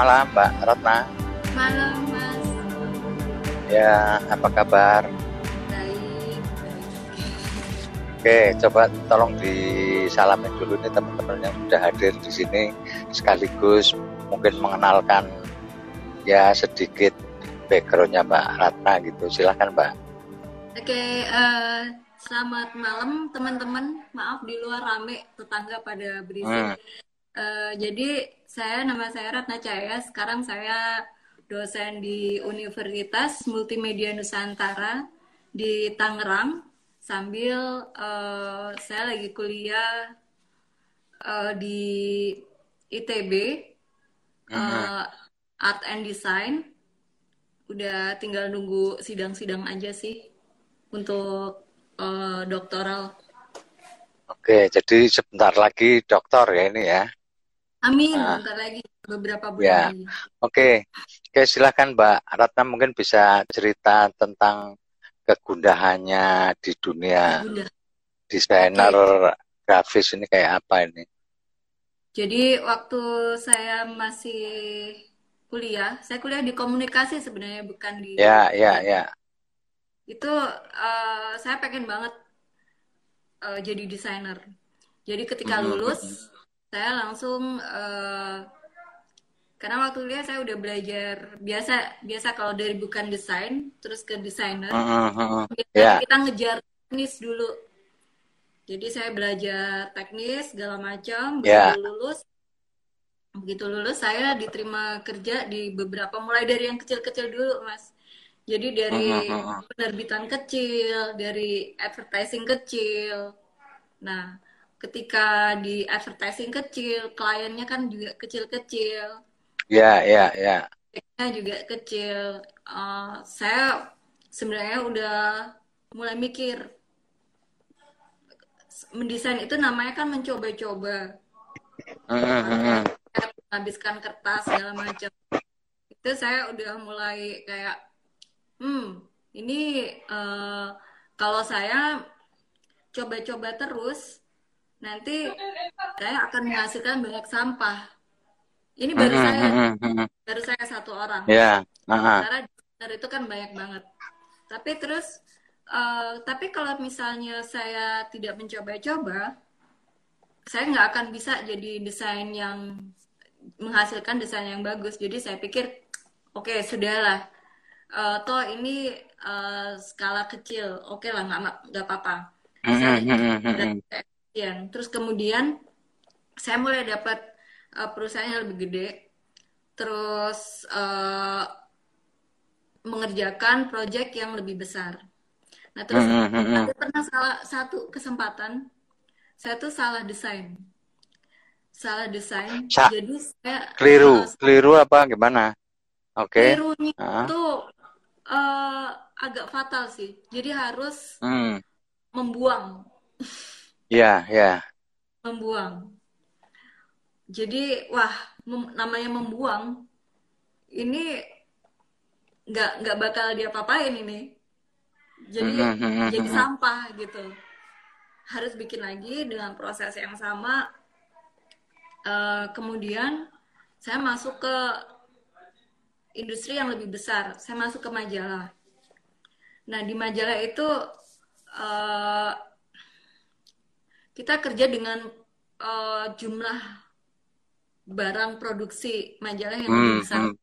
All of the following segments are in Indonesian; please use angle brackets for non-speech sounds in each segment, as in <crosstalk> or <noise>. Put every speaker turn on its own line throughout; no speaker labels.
malam Mbak Ratna.
Malam Mas.
Ya, apa kabar?
Baik.
Oke, coba tolong disalamin dulu nih teman-teman yang sudah hadir di sini sekaligus mungkin mengenalkan ya sedikit backgroundnya Mbak Ratna gitu. Silahkan Mbak.
Oke, eh, selamat malam teman-teman. Maaf di luar rame tetangga pada berisik.
Hmm.
Eh, jadi saya nama saya Ratna Cahaya. Sekarang saya dosen di Universitas Multimedia Nusantara di Tangerang. Sambil eh, saya lagi kuliah eh, di ITB
Mhm.
eh, Art and Design. Udah tinggal nunggu sidang-sidang aja sih untuk eh, doktoral.
Oke, jadi sebentar lagi dokter ya ini ya.
Amin,
Nah,
bentar lagi beberapa bulan
ya. Oke, oke silahkan Mbak Ratna mungkin bisa cerita tentang kegundahannya di dunia desainer grafis ini kayak apa ini?
jadi waktu saya masih kuliah, saya kuliah di komunikasi sebenarnya bukan di
Ya, ya, ya.
Itu eh, saya pengen banget eh, jadi desainer. Jadi ketika
mhm.
lulus, saya langsung eh, karena waktu kuliah saya udah belajar biasa biasa kalau dari bukan desain terus ke desainer.
Mhm, mhm.
Biasanya
Ya,
kita ngejar teknis dulu. Jadi saya belajar teknis segala macam.
ya.
Begitu lulus, begitu lulus saya diterima kerja di beberapa mulai dari yang kecil-kecil dulu, Mas. Jadi dari penerbitan kecil, dari advertising kecil. Nah, ketika di advertising kecil, kliennya kan juga kecil-kecil,
Ya, ya, ya.
juga kecil. Eh, saya sebenarnya udah mulai mikir mendesain itu namanya kan mencoba-coba
Mhm, mhm.
menghabiskan kertas segala macam itu saya udah mulai kayak hmm ini eh, kalau saya coba-coba terus nanti saya <laughs> akan menghasilkan banyak sampah ini baru
Mhm,
saya
mhm, mhm.
baru saya satu orang
Ya, aha.
sementara desainer itu kan banyak banget tapi terus eh, tapi kalau misalnya saya tidak mencoba-coba saya nggak akan bisa jadi desain yang menghasilkan desain yang bagus. Jadi saya pikir, oke sudahlah. Eh, toh ini eh, skala kecil, oke lah nggak nggak apa-apa. Saya Efisien. Terus kemudian saya mulai dapat eh, perusahaan yang lebih gede. Terus eh, mengerjakan proyek yang lebih besar. Nah terus
Mhm, mhm.
ada pernah salah satu kesempatan saya tuh salah desain. Salah desain.
Sa
Jadi saya
keliru,
eh,
keliru apa gimana? Oke.
kelirunya
Ah,
itu eh, agak fatal sih. Jadi harus
hmm.
membuang, <laughs>
Ya, ya.
membuang. Jadi wah mem- namanya membuang ini nggak nggak bakal diapa-apain ini. Jadi
Mhm, mhm,
jadi
mhm.
sampah gitu. Harus bikin lagi dengan proses yang sama. Eh, kemudian saya masuk ke industri yang lebih besar. Saya masuk ke majalah. Nah, di majalah itu eh, kita kerja dengan eh, jumlah barang produksi majalah yang
Hmm,
besar.
hmm.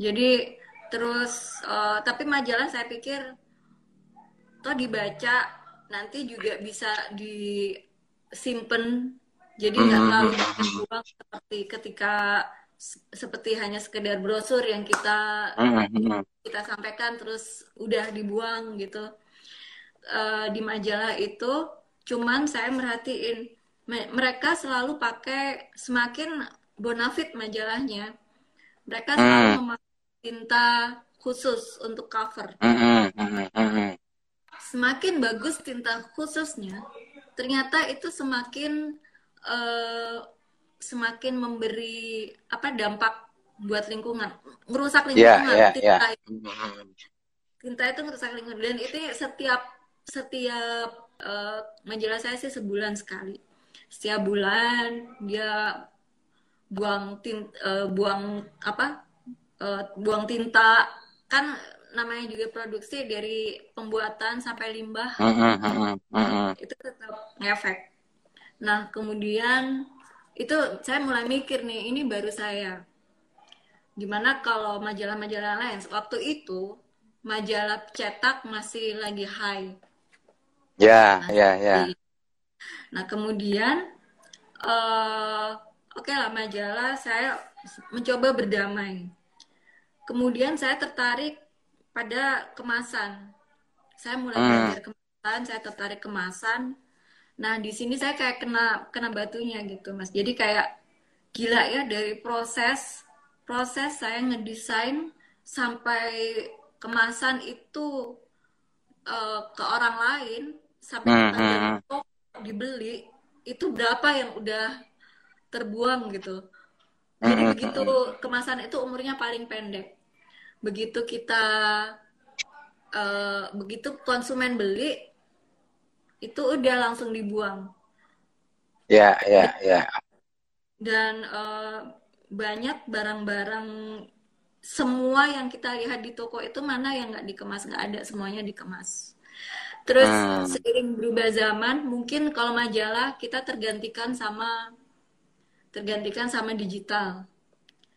Jadi terus eh, tapi majalah saya pikir toh dibaca nanti juga bisa disimpan jadi nggak
Hmm,
terlalu
hmm,
banyak
hmm.
uang seperti ketika seperti hanya sekedar brosur yang kita kita sampaikan terus udah dibuang gitu Eh, di majalah itu cuman saya merhatiin me- mereka selalu pakai semakin bonafit majalahnya mereka selalu
Hmm,
memakai tinta khusus untuk cover
mhm, mhm.
semakin bagus tinta khususnya ternyata itu semakin eh, semakin memberi apa dampak buat lingkungan merusak
Ya,
lingkungan
ya, ya.
tinta
Mhm.
tinta itu merusak lingkungan dan itu setiap setiap eh, majalah saya sih sebulan sekali. Setiap bulan dia buang tinta, uh, buang apa uh, buang tinta. Kan namanya juga produksi dari pembuatan sampai limbah.
Mm -hmm, mm -hmm.
itu tetap ngefek. Nah kemudian itu saya mulai mikir nih ini baru saya. Gimana kalau majalah-majalah lain? Waktu itu majalah cetak masih lagi high
ya ya ya.
nah kemudian uh, oke okay lah majalah saya mencoba berdamai. Kemudian saya tertarik pada kemasan. Saya mulai hmm. belajar kemasan saya tertarik kemasan. Nah di sini saya kayak kena kena batunya gitu mas. Jadi kayak gila ya dari proses proses saya ngedesain sampai kemasan itu uh, ke orang lain sampai hmm. hmm, hmm. dibeli itu berapa yang udah terbuang gitu. Jadi mm-hmm. begitu kemasan itu umurnya paling pendek. Begitu kita uh, begitu konsumen beli itu udah langsung dibuang.
Ya, ya, ya.
Dan uh, banyak barang-barang semua yang kita lihat di toko itu mana yang nggak dikemas nggak ada semuanya dikemas. Terus hmm. seiring berubah zaman, mungkin kalau majalah kita tergantikan sama tergantikan sama digital.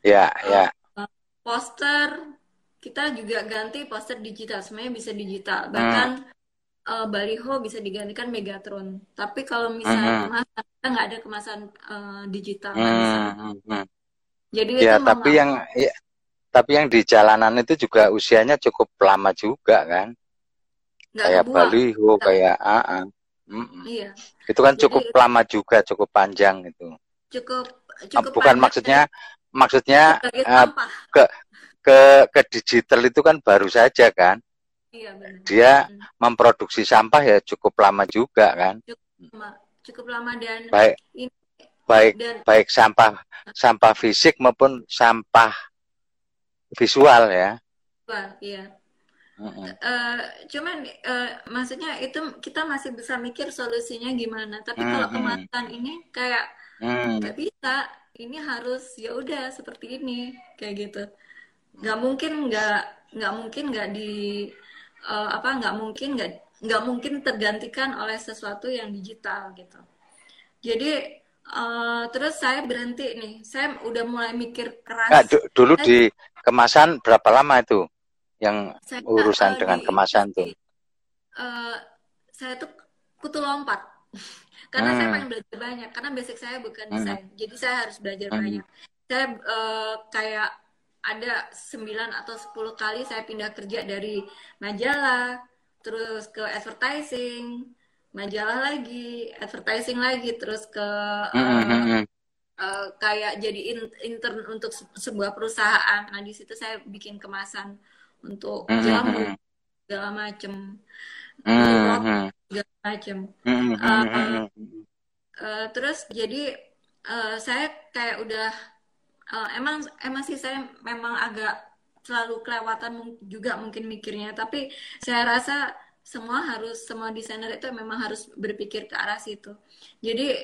Ya, ya.
Uh, poster kita juga ganti poster digital, semuanya bisa digital. Hmm. Bahkan hmm. uh, baliho bisa digantikan Megatron. Tapi kalau misalnya hmm. kemasan kita nggak ada kemasan uh, digital. Hmm. Hmm. Jadi
ya, itu tapi yang ya, tapi yang di jalanan itu juga usianya cukup lama juga kan? Nggak kayak kebuang. baliho, kayak AA. Uh -uh. Mm -mm. Iya. Itu kan cukup Jadi, lama juga, cukup panjang itu
cukup cukup
bukan maksudnya maksudnya uh, ke ke ke digital itu kan baru saja kan iya, benar. dia hmm. memproduksi sampah ya cukup lama juga kan
cukup lama, cukup lama dan
baik ini, baik dan, baik sampah sampah fisik maupun sampah visual ya
iya Uh, cuman uh, maksudnya itu kita masih bisa mikir solusinya gimana. Tapi kalau kemasan ini kayak hmm. nggak bisa ini harus ya udah seperti ini kayak gitu. Nggak mungkin nggak nggak mungkin nggak di uh, apa nggak mungkin nggak nggak mungkin tergantikan oleh sesuatu yang digital gitu. Jadi uh, terus saya berhenti nih. Saya udah mulai mikir keras. Nah,
dulu di kemasan berapa lama itu yang saya, urusan uh, dengan di, kemasan tuh
uh, saya tuh kutu lompat <laughs> karena hmm. saya pengen belajar banyak karena basic saya bukan hmm. desain hmm. jadi saya harus belajar hmm. banyak saya uh, kayak ada 9 atau 10 kali saya pindah kerja dari majalah terus ke advertising majalah lagi advertising lagi terus ke uh, uh, kayak jadi intern untuk sebuah perusahaan nah di situ saya bikin kemasan untuk jamu segala macem. Segala mm-hmm. uh, uh, terus jadi uh, saya kayak udah uh, emang emang sih saya memang agak selalu kelewatan juga mungkin mikirnya. Tapi saya rasa semua harus semua desainer itu memang harus berpikir ke arah situ. Jadi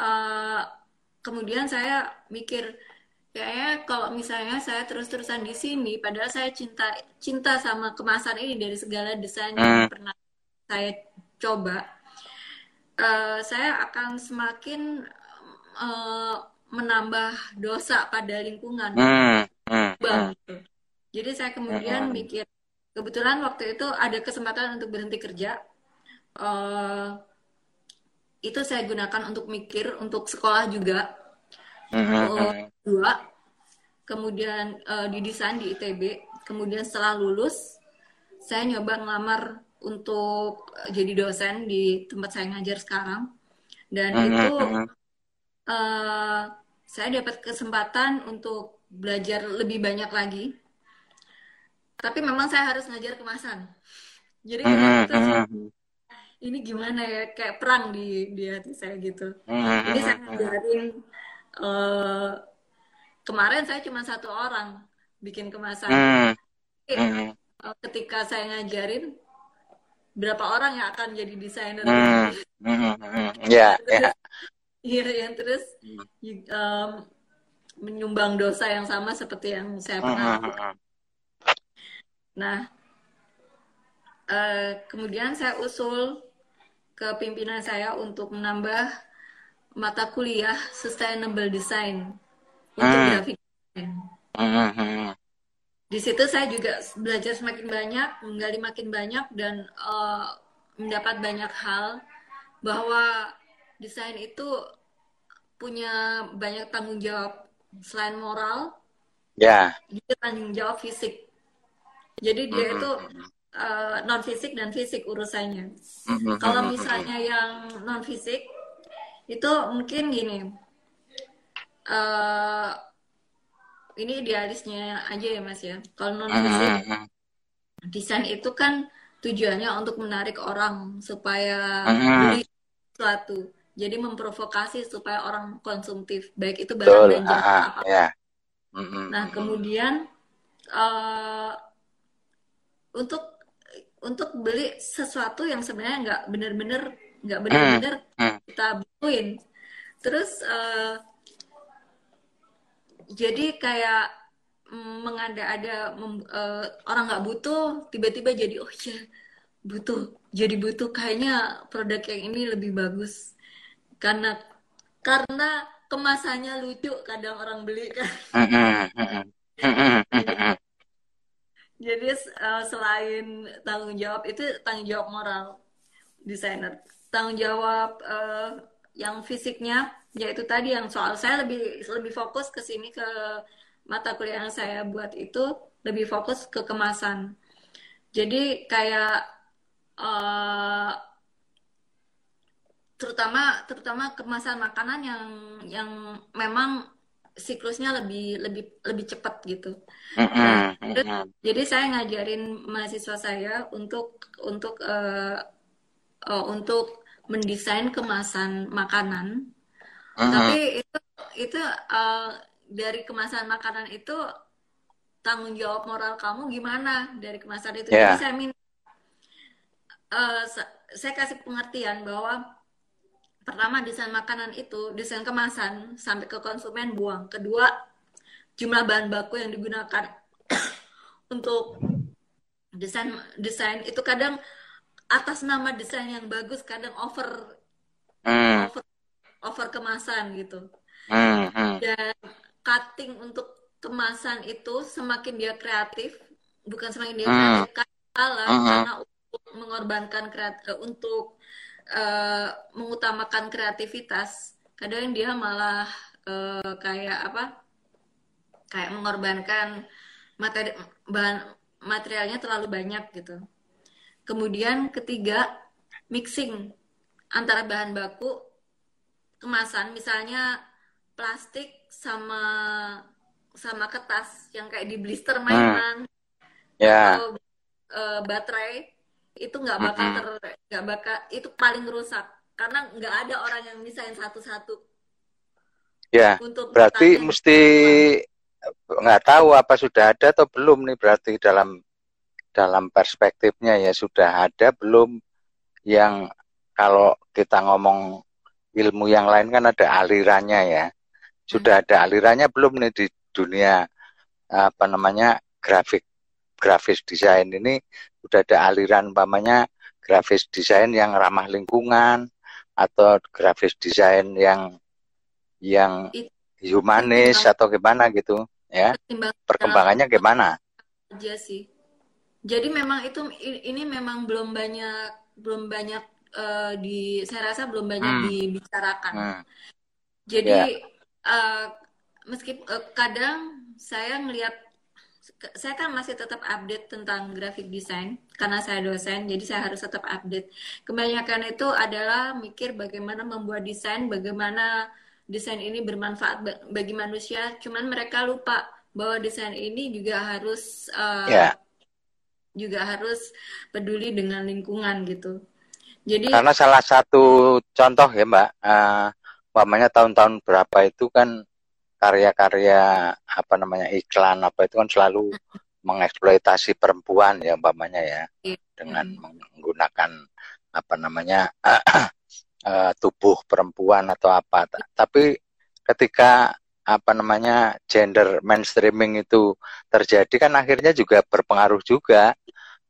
uh, kemudian saya mikir kayaknya kalau misalnya saya terus-terusan di sini padahal saya cinta cinta sama kemasan ini dari segala desain yang hmm. pernah saya coba, uh, saya akan semakin uh, menambah dosa pada lingkungan. Hmm, hmm, hmm. Jadi saya kemudian hmm. mikir, kebetulan waktu itu ada kesempatan untuk berhenti kerja. Uh, itu saya gunakan untuk mikir, untuk sekolah juga. Uh, dua, kemudian uh, didesain di ITB. Kemudian setelah lulus, saya nyoba ngelamar untuk jadi dosen di tempat saya ngajar sekarang. Dan uh, itu uh, saya dapat kesempatan untuk belajar lebih banyak lagi. Tapi memang saya harus ngajar kemasan. Jadi uh, itu ini gimana ya kayak perang di di hati saya gitu. Jadi saya ngajarin uh, kemarin saya cuma satu orang bikin kemasan uh, ketika saya ngajarin berapa orang yang akan jadi desainer hmm.
Hmm. hmm, hmm. ya ya
iya <laughs> yang terus um, menyumbang dosa yang sama seperti yang saya pernah lakukan. Nah, uh, kemudian saya usul ke pimpinan saya untuk menambah mata kuliah Sustainable Design untuk hmm. graphic design. Hmm. Di situ saya juga belajar semakin banyak, menggali makin banyak dan uh, mendapat banyak hal bahwa desain itu punya banyak tanggung jawab selain moral.
Ya.
Yeah. Dia tanggung jawab fisik. Jadi dia mm -hmm. itu uh, non fisik dan fisik urusannya. Mm -hmm. Kalau misalnya yang non fisik itu mungkin gini. Uh, ini idealisnya aja ya mas ya. Kalau non fisik mm -hmm. desain itu kan tujuannya untuk menarik orang supaya beli sesuatu. Jadi memprovokasi supaya orang konsumtif, baik itu barang dan jasa apa. Yeah. Nah kemudian uh, untuk untuk beli sesuatu yang sebenarnya nggak benar-benar nggak benar-benar mm. kita butuhin. Terus uh, jadi kayak mm, mengada-ada uh, orang nggak butuh tiba-tiba jadi oh ya butuh jadi butuh kayaknya produk yang ini lebih bagus. Karena karena kemasannya lucu kadang orang beli kan. Jadi uh, selain tanggung jawab itu tanggung jawab moral desainer tanggung jawab uh, yang fisiknya yaitu tadi yang soal saya lebih lebih fokus ke sini ke mata kuliah yang saya buat itu lebih fokus ke kemasan jadi kayak uh, terutama terutama kemasan makanan yang yang memang siklusnya lebih lebih lebih cepat gitu. Nah, jadi saya ngajarin mahasiswa saya untuk untuk uh, uh, untuk mendesain kemasan makanan. Uh-huh. Tapi itu itu uh, dari kemasan makanan itu tanggung jawab moral kamu gimana dari kemasan itu. Yeah. Jadi saya minta uh, saya kasih pengertian bahwa pertama desain makanan itu desain kemasan sampai ke konsumen buang kedua jumlah bahan baku yang digunakan <coughs> untuk desain desain itu kadang atas nama desain yang bagus kadang over mm. over over kemasan gitu mm, mm. dan cutting untuk kemasan itu semakin dia kreatif bukan semakin dia mm. kreatif kalah mm -hmm. karena untuk mengorbankan kreatif untuk uh, mengutamakan kreativitas kadang dia malah uh, kayak apa kayak mengorbankan materi bahan materialnya terlalu banyak gitu kemudian ketiga mixing antara bahan baku kemasan misalnya plastik sama sama kertas yang kayak di blister mainan hmm. yeah. atau uh, baterai itu nggak bakal ter nggak bakal itu paling rusak karena nggak ada orang yang misain satu-satu
ya untuk berarti mesti nggak tahu apa sudah ada atau belum nih berarti dalam dalam perspektifnya ya sudah ada belum yang kalau kita ngomong ilmu yang lain kan ada alirannya ya. Sudah ada alirannya belum nih di dunia apa namanya grafik grafis desain ini? Udah ada aliran umpamanya grafis desain yang ramah lingkungan atau grafis desain yang yang humanis atau gimana gitu ya? perkembangannya gimana?
aja sih jadi memang itu ini memang belum banyak belum banyak uh, di saya rasa belum banyak hmm. dibicarakan hmm. jadi yeah. Ya. uh, meskipun uh, kadang saya melihat saya kan masih tetap update tentang graphic design karena saya dosen, jadi saya harus tetap update. Kebanyakan itu adalah mikir bagaimana membuat desain, bagaimana desain ini bermanfaat bagi manusia. Cuman mereka lupa bahwa desain ini juga harus uh, yeah. Juga harus peduli dengan lingkungan gitu.
Jadi karena salah satu contoh ya Mbak, uh, tahun-tahun berapa itu kan karya-karya apa namanya iklan apa itu kan selalu mengeksploitasi perempuan ya umpamanya ya iya. dengan menggunakan apa namanya uh, <clears throat> tubuh perempuan atau apa tapi ketika apa namanya gender mainstreaming itu terjadi kan akhirnya juga berpengaruh juga.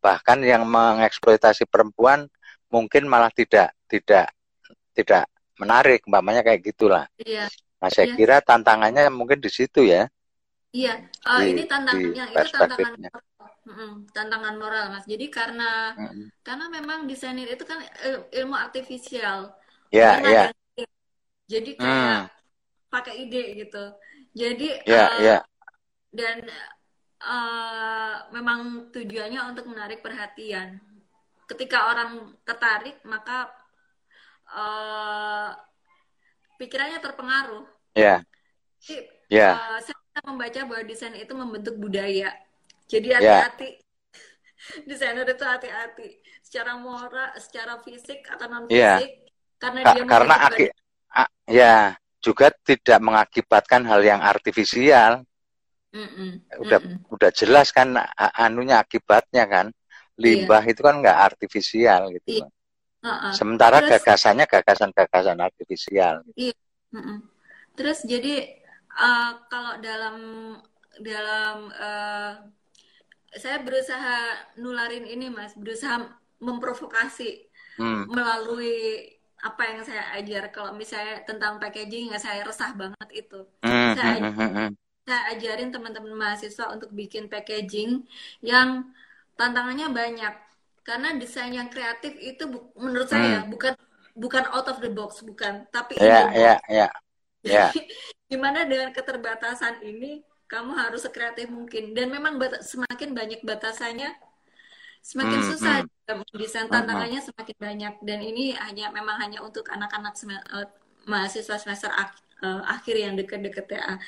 Bahkan yang mengeksploitasi perempuan mungkin malah tidak tidak tidak menarik umpamanya kayak gitulah.
Iya.
Nah saya
iya.
kira tantangannya mungkin di situ ya.
Iya. Uh,
di,
ini tantangannya itu tantangan Mm, tantangan moral mas. Jadi karena mm. karena memang desainer itu kan ilmu artifisial.
Ya yeah, yeah.
jadi kayak mm. Pakai ide gitu jadi
yeah, uh, yeah.
dan uh, memang tujuannya untuk menarik perhatian ketika orang tertarik maka uh, pikirannya terpengaruh
ya yeah. yeah.
uh, saya membaca bahwa desain itu membentuk budaya jadi ya. hati-hati. Yeah. <laughs> Desainer itu hati-hati secara moral, secara fisik atau non
fisik yeah. karena Ka dia karena aki ya juga tidak mengakibatkan hal yang artifisial. Mm -mm. Udah mm -mm. udah jelas kan anunya akibatnya kan. Limbah yeah. itu kan nggak artifisial gitu. Yeah. Uh -uh. Sementara Terus, gagasannya gagasan-gagasan artifisial.
Iya. Mm -mm. Terus jadi uh, kalau dalam dalam uh, saya berusaha nularin ini mas berusaha memprovokasi hmm. melalui apa yang saya ajar. Kalau misalnya tentang packaging ya saya resah banget itu. Hmm. saya, hmm, hmm, saya ajarin teman-teman mahasiswa untuk bikin packaging yang tantangannya banyak. Karena desain yang kreatif itu menurut saya bukan bukan out of the box bukan. Tapi
yeah, ya ya ya. <laughs>
Gimana dengan keterbatasan ini kamu harus sekreatif mungkin. Dan memang semakin banyak batasannya semakin hmm, susah hmm. desain tantangannya hmm. semakin banyak dan ini hanya memang hanya untuk anak-anak uh, mahasiswa semester ak uh, akhir yang deket-deket ya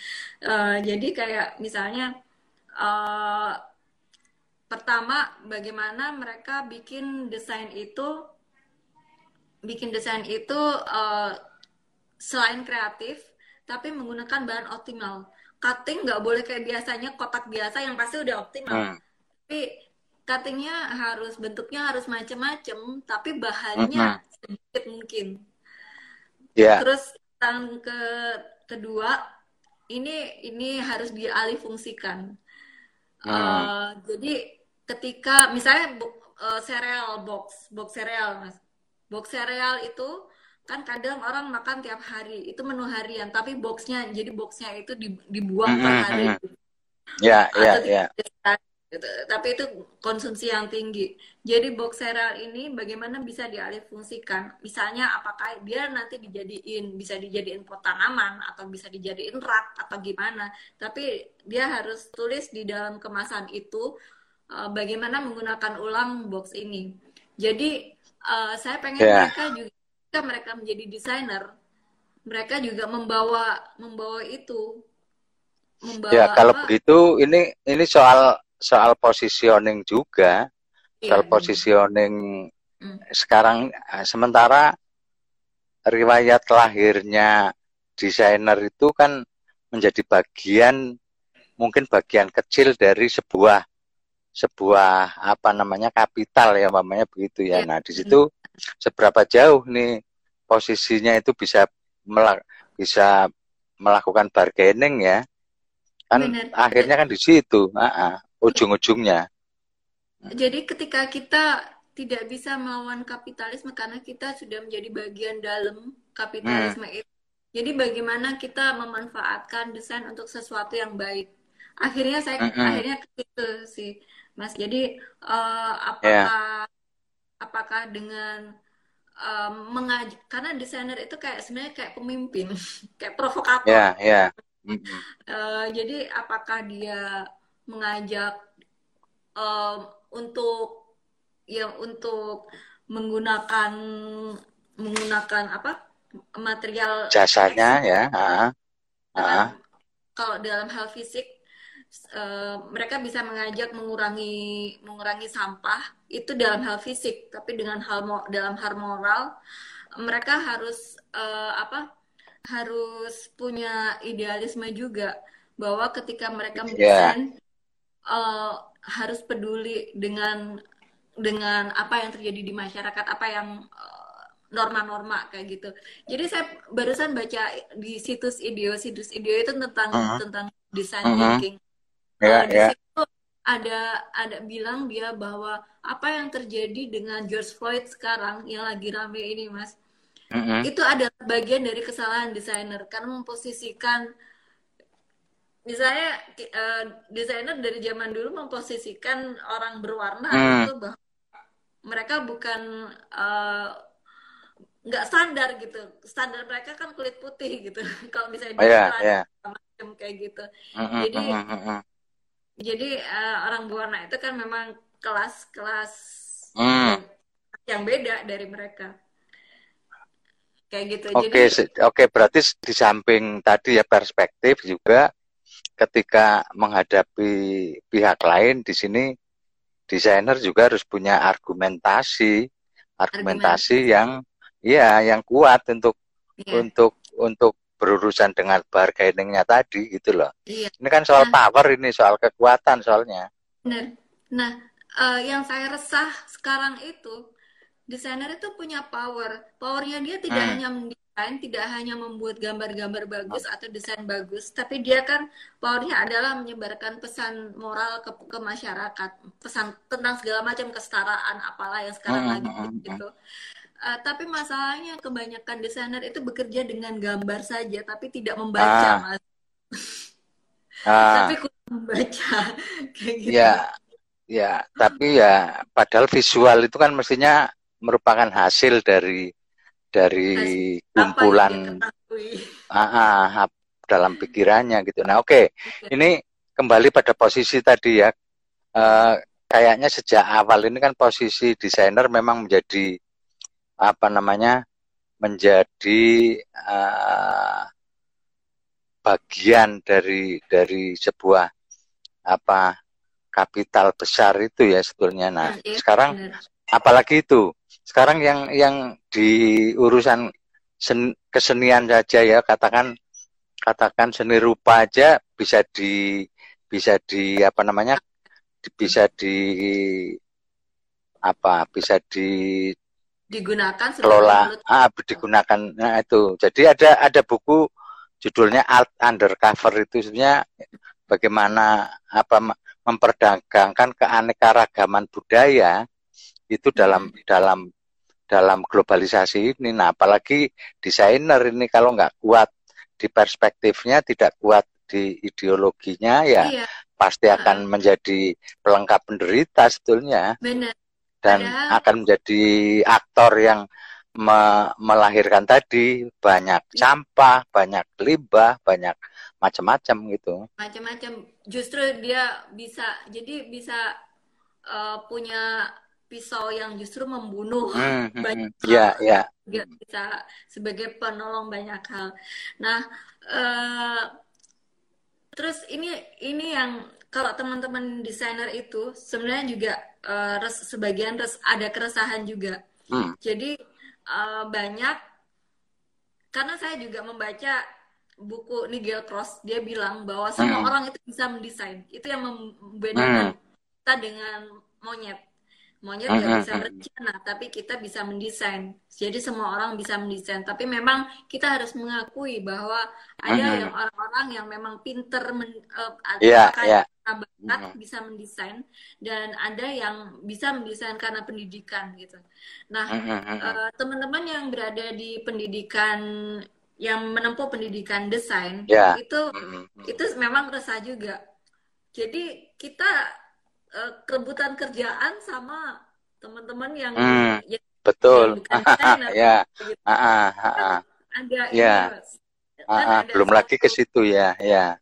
uh, jadi kayak misalnya uh, pertama bagaimana mereka bikin desain itu bikin desain itu uh, selain kreatif tapi menggunakan bahan optimal cutting nggak boleh kayak biasanya kotak biasa yang pasti udah optimal hmm. tapi cuttingnya harus bentuknya harus macem-macem tapi bahannya hmm. sedikit mungkin yeah. terus yang ke kedua ini ini harus dialih fungsikan hmm. uh, jadi ketika misalnya uh, cereal box box cereal mas box cereal itu kan kadang orang makan tiap hari itu menu harian tapi boxnya jadi boxnya itu dibuang mm -hmm. per hari
ya ya ya.
Tapi itu konsumsi yang tinggi. Jadi box cereal ini bagaimana bisa dialihfungsikan? Misalnya apakah dia nanti dijadiin bisa dijadiin pot tanaman atau bisa dijadiin rak atau gimana. Tapi dia harus tulis di dalam kemasan itu uh, bagaimana menggunakan ulang box ini. Jadi uh, saya pengen yeah. mereka juga ketika mereka menjadi desainer mereka juga membawa membawa itu.
Membawa ya kalau apa? begitu ini ini soal soal positioning juga iya, soal positioning hmm. sekarang eh, sementara riwayat lahirnya desainer itu kan menjadi bagian mungkin bagian kecil dari sebuah sebuah apa namanya kapital ya namanya begitu ya. ya. Nah di situ seberapa jauh nih posisinya itu bisa melak bisa melakukan bargaining ya kan Benar. akhirnya kan di situ uh -uh, ujung-ujungnya
jadi ketika kita tidak bisa melawan kapitalisme karena kita sudah menjadi bagian dalam kapitalisme hmm. itu jadi bagaimana kita memanfaatkan desain untuk sesuatu yang baik akhirnya saya mm -hmm. akhirnya itu sih mas jadi uh, apakah yeah. apakah dengan um, mengaj karena desainer itu kayak sebenarnya kayak pemimpin <laughs> kayak provokator
yeah, yeah. Mm
-hmm. uh, jadi apakah dia mengajak um, untuk ya untuk menggunakan menggunakan apa material
jasanya ya uh,
uh. kalau dalam hal fisik uh, mereka bisa mengajak mengurangi mengurangi sampah itu dalam hal fisik tapi dengan hal dalam hal moral mereka harus uh, apa harus punya idealisme juga bahwa ketika mereka iya. mendesain yeah. Uh, harus peduli dengan dengan apa yang terjadi di masyarakat apa yang uh, norma-norma kayak gitu. Jadi saya barusan baca di situs IDEO, situs IDEO itu tentang uh -huh. tentang design uh -huh. thinking. Yeah, uh, di yeah. situ ada ada bilang dia bahwa apa yang terjadi dengan George Floyd sekarang yang lagi rame ini, Mas. Uh -huh. Itu adalah bagian dari kesalahan desainer karena memposisikan misalnya uh, desainer dari zaman dulu memposisikan orang berwarna hmm. itu bahwa mereka bukan uh, nggak standar gitu standar mereka kan kulit putih gitu <laughs> kalau misalnya oh, yeah, yeah. macam kayak gitu uh, jadi uh, uh, uh. jadi uh, orang berwarna itu kan memang kelas-kelas uh. yang beda dari mereka kayak gitu
oke okay, oke okay, berarti di samping tadi ya perspektif juga ketika menghadapi pihak lain di sini desainer juga harus punya argumentasi argumentasi Argument. yang Iya, yang kuat untuk yeah. untuk untuk berurusan dengan bargainingnya tadi gitu loh. Iya. Ini kan soal nah, power ini soal kekuatan soalnya.
Benar. Nah, uh, yang saya resah sekarang itu desainer itu punya power. Powernya dia tidak hmm. hanya mendesain, tidak hanya membuat gambar-gambar bagus atau desain bagus, tapi dia kan powernya adalah menyebarkan pesan moral ke, ke masyarakat, pesan tentang segala macam kesetaraan apalah yang sekarang hmm. lagi hmm, hmm. gitu. Uh, tapi masalahnya kebanyakan desainer itu bekerja dengan gambar saja, tapi tidak membaca, ah. mas. Ah. <laughs> tapi kurang membaca, <laughs> kayak gitu.
Ya, ya. Tapi ya, padahal visual itu kan mestinya merupakan hasil dari dari hasil kumpulan ah, ah, dalam pikirannya gitu. Nah, oke, okay. ini kembali pada posisi tadi ya. Uh, kayaknya sejak awal ini kan posisi desainer memang menjadi apa namanya menjadi uh, bagian dari dari sebuah apa kapital besar itu ya sebetulnya. Nah, ya, sekarang benar. apalagi itu. Sekarang yang yang di urusan sen, kesenian saja ya katakan katakan seni rupa aja bisa di bisa di apa namanya bisa di apa bisa di
digunakan
kelola ah digunakan nah itu jadi ada ada buku judulnya art undercover itu sebenarnya bagaimana apa memperdagangkan keanekaragaman budaya itu dalam hmm. dalam dalam globalisasi ini nah apalagi desainer ini kalau nggak kuat di perspektifnya tidak kuat di ideologinya ya iya. pasti akan menjadi pelengkap penderita sebetulnya
Benar
dan Padahal... akan menjadi aktor yang me melahirkan tadi banyak ya. sampah, banyak limbah, banyak macam-macam gitu.
Macam-macam. Justru dia bisa jadi bisa uh, punya pisau yang justru membunuh hmm, hmm banyak
hmm. hal. Ya,
ya. Bisa sebagai penolong banyak hal. Nah, uh, terus ini ini yang kalau teman-teman desainer itu sebenarnya juga uh, res, sebagian res, ada keresahan juga. Hmm. Jadi uh, banyak karena saya juga membaca buku Nigel Cross dia bilang bahwa semua hmm. orang itu bisa mendesain. Itu yang membedakan hmm. kita dengan monyet. Monyet nggak bisa berencana, tapi kita bisa mendesain. Jadi semua orang bisa mendesain. Tapi memang kita harus mengakui bahwa ada yang orang-orang yang memang pinter men, uh,
yeah, yeah
bakat bisa mendesain dan ada yang bisa mendesain karena pendidikan gitu. Nah, uh, teman-teman yang berada di pendidikan yang menempuh pendidikan desain yeah. itu itu memang resah juga. Jadi kita uh, kerjaan sama teman-teman yang,
hmm. yang betul. Yang <laughs> desainer, ya. Gitu. Ah, ah,
ada ya.
Ada belum lagi ke situ ya, ya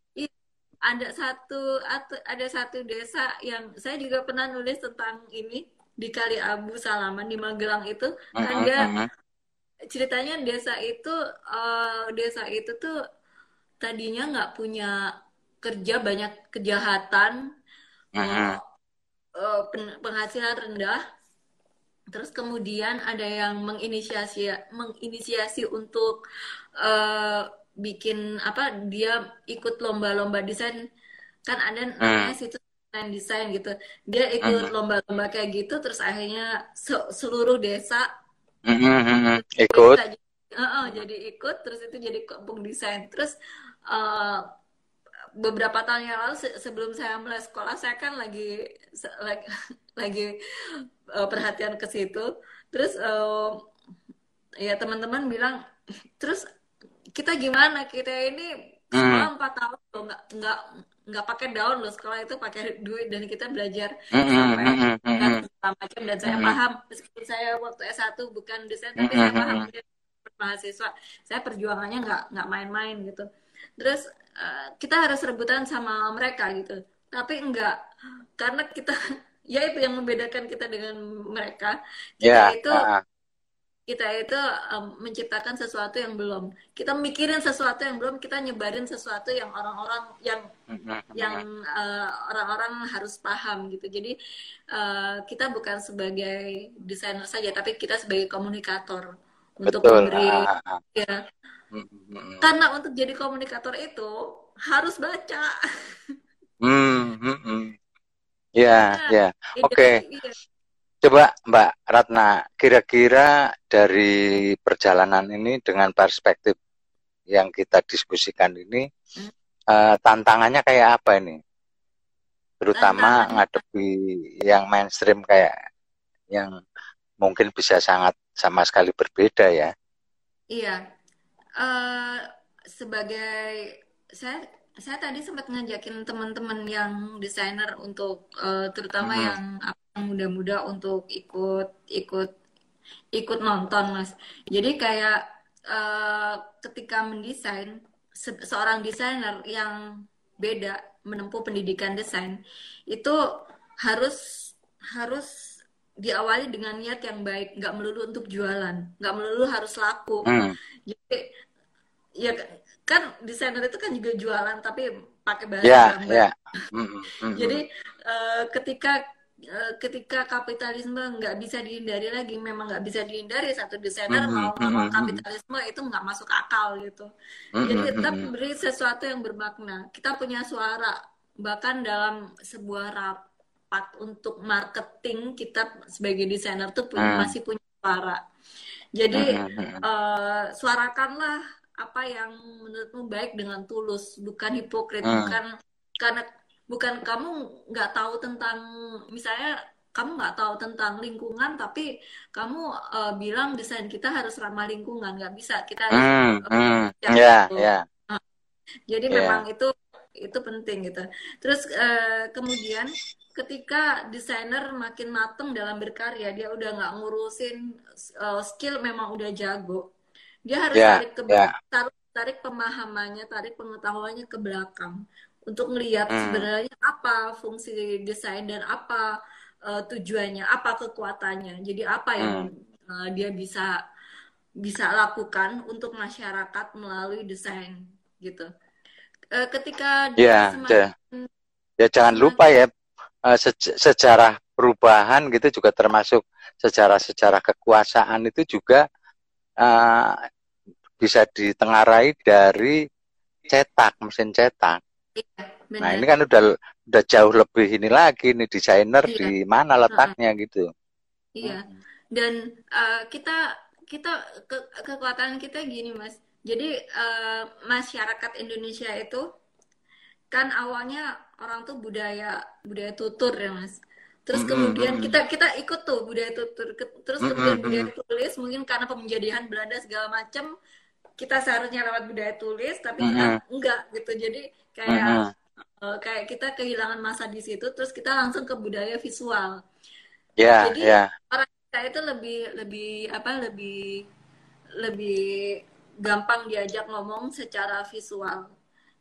ada satu ada satu desa yang saya juga pernah nulis tentang ini di Kali Abu Salaman di Magelang itu uh -huh, kan uh -huh. ceritanya desa itu uh, desa itu tuh tadinya nggak punya kerja banyak kejahatan uh -huh. uh, penghasilan rendah terus kemudian ada yang menginisiasi menginisiasi untuk uh, bikin apa dia ikut lomba-lomba desain kan ada hmm. namanya situs desain desain gitu dia ikut hmm. lomba-lomba kayak gitu terus akhirnya se seluruh desa
Mm-hmm. Ikut.
Jadi, uh, uh, jadi ikut, terus itu jadi kampung desain. Terus uh, beberapa tahun yang lalu se sebelum saya mulai sekolah, saya kan lagi <laughs> lagi, lagi uh, perhatian ke situ. Terus uh, ya teman-teman bilang, terus kita gimana? Kita ini sekolah empat tahun loh, nggak nggak nggak pakai daun loh sekolah itu pakai duit dan kita belajar sampai macam. Dan saya paham meskipun saya waktu S1 bukan desain tapi saya paham mahasiswa saya perjuangannya nggak nggak main-main gitu. Terus uh, kita harus rebutan sama mereka gitu. Tapi enggak karena kita <laughs> ya itu yang membedakan kita dengan mereka. Kita yeah, itu uh, kita itu um, menciptakan sesuatu yang belum. Kita mikirin sesuatu yang belum kita nyebarin sesuatu yang orang-orang yang yang uh, orang-orang harus paham gitu. Jadi uh, kita bukan sebagai desainer saja tapi kita sebagai komunikator untuk Betul. memberi uh, ya karena untuk jadi komunikator itu harus baca
hmm, hmm, hmm. ya ya oke. Iya. Coba Mbak Ratna, kira-kira dari perjalanan ini dengan perspektif yang kita diskusikan ini, hmm. uh, tantangannya kayak apa ini? Terutama ngadepi yang mainstream kayak yang mungkin bisa sangat sama sekali berbeda ya.
Iya, uh, sebagai saya saya tadi sempat ngajakin teman-teman yang desainer untuk uh, terutama hmm. yang muda-muda untuk ikut ikut ikut nonton mas jadi kayak uh, ketika mendesain se seorang desainer yang beda menempuh pendidikan desain itu harus harus diawali dengan niat yang baik nggak melulu untuk jualan nggak melulu harus laku hmm. jadi ya kan desainer itu kan juga jualan tapi pakai bahasa yeah, yeah. Mm -hmm. jadi uh, ketika Eh, ketika kapitalisme nggak bisa dihindari lagi memang nggak bisa dihindari satu desainer mm -hmm. mau ngomong kapitalisme itu nggak masuk akal gitu mm -hmm. jadi kita beri sesuatu yang bermakna kita punya suara bahkan dalam sebuah rapat untuk marketing kita sebagai desainer tuh punya, mm. masih punya suara jadi -hmm. uh, suarakanlah apa yang menurutmu baik dengan tulus bukan hipokrit mm. bukan karena bukan kamu nggak tahu tentang misalnya kamu nggak tahu tentang lingkungan tapi kamu uh, bilang desain kita harus ramah lingkungan nggak bisa kita harus mm, uh, mm, yeah, yeah. Uh, jadi yeah. memang itu itu penting gitu terus uh, kemudian ketika desainer makin mateng dalam berkarya dia udah nggak ngurusin uh, skill memang udah jago dia harus yeah, tarik ke yeah. tarik tarik pemahamannya tarik pengetahuannya ke belakang untuk melihat hmm. sebenarnya apa fungsi desain dan apa uh, tujuannya, apa kekuatannya. Jadi apa yang hmm. uh, dia bisa bisa lakukan untuk masyarakat melalui desain gitu. Uh, ketika
ya, semakin, ya jangan lupa ya uh, sejarah perubahan gitu juga termasuk sejarah-sejarah kekuasaan itu juga uh, bisa ditengarai dari cetak mesin cetak Iya, nah ini kan udah udah jauh lebih ini lagi nih desainer iya. di mana letaknya uh, gitu.
Iya. Dan uh, kita kita ke, kekuatan kita gini mas. Jadi uh, masyarakat Indonesia itu kan awalnya orang tuh budaya budaya tutur ya mas. Terus kemudian kita kita ikut tuh budaya tutur. Terus kemudian budaya tulis mungkin karena penjadihan Belanda segala macam kita seharusnya lewat budaya tulis tapi kita enggak gitu. Jadi kayak -huh. uh, kayak kita kehilangan masa di situ terus kita langsung ke budaya visual
yeah,
jadi
yeah.
orang kita itu lebih lebih apa lebih lebih gampang diajak ngomong secara visual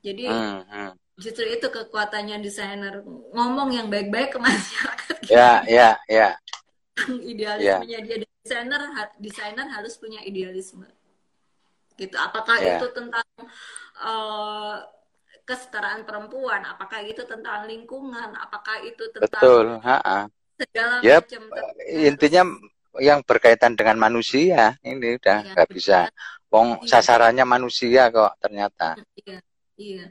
jadi uh -huh. Justru itu kekuatannya desainer ngomong yang baik-baik ke masyarakat
ya ya ya <laughs>
idealismenya yeah. dia desainer desainer harus punya idealisme gitu apakah yeah. itu tentang uh, kesetaraan perempuan, apakah itu tentang lingkungan, apakah itu tentang
Betul, ha -ha.
segala yep. macam.
Intinya yang berkaitan dengan manusia ini udah iya, nggak iya, bisa. Wong iya. sasarannya manusia kok ternyata.
Iya, iya.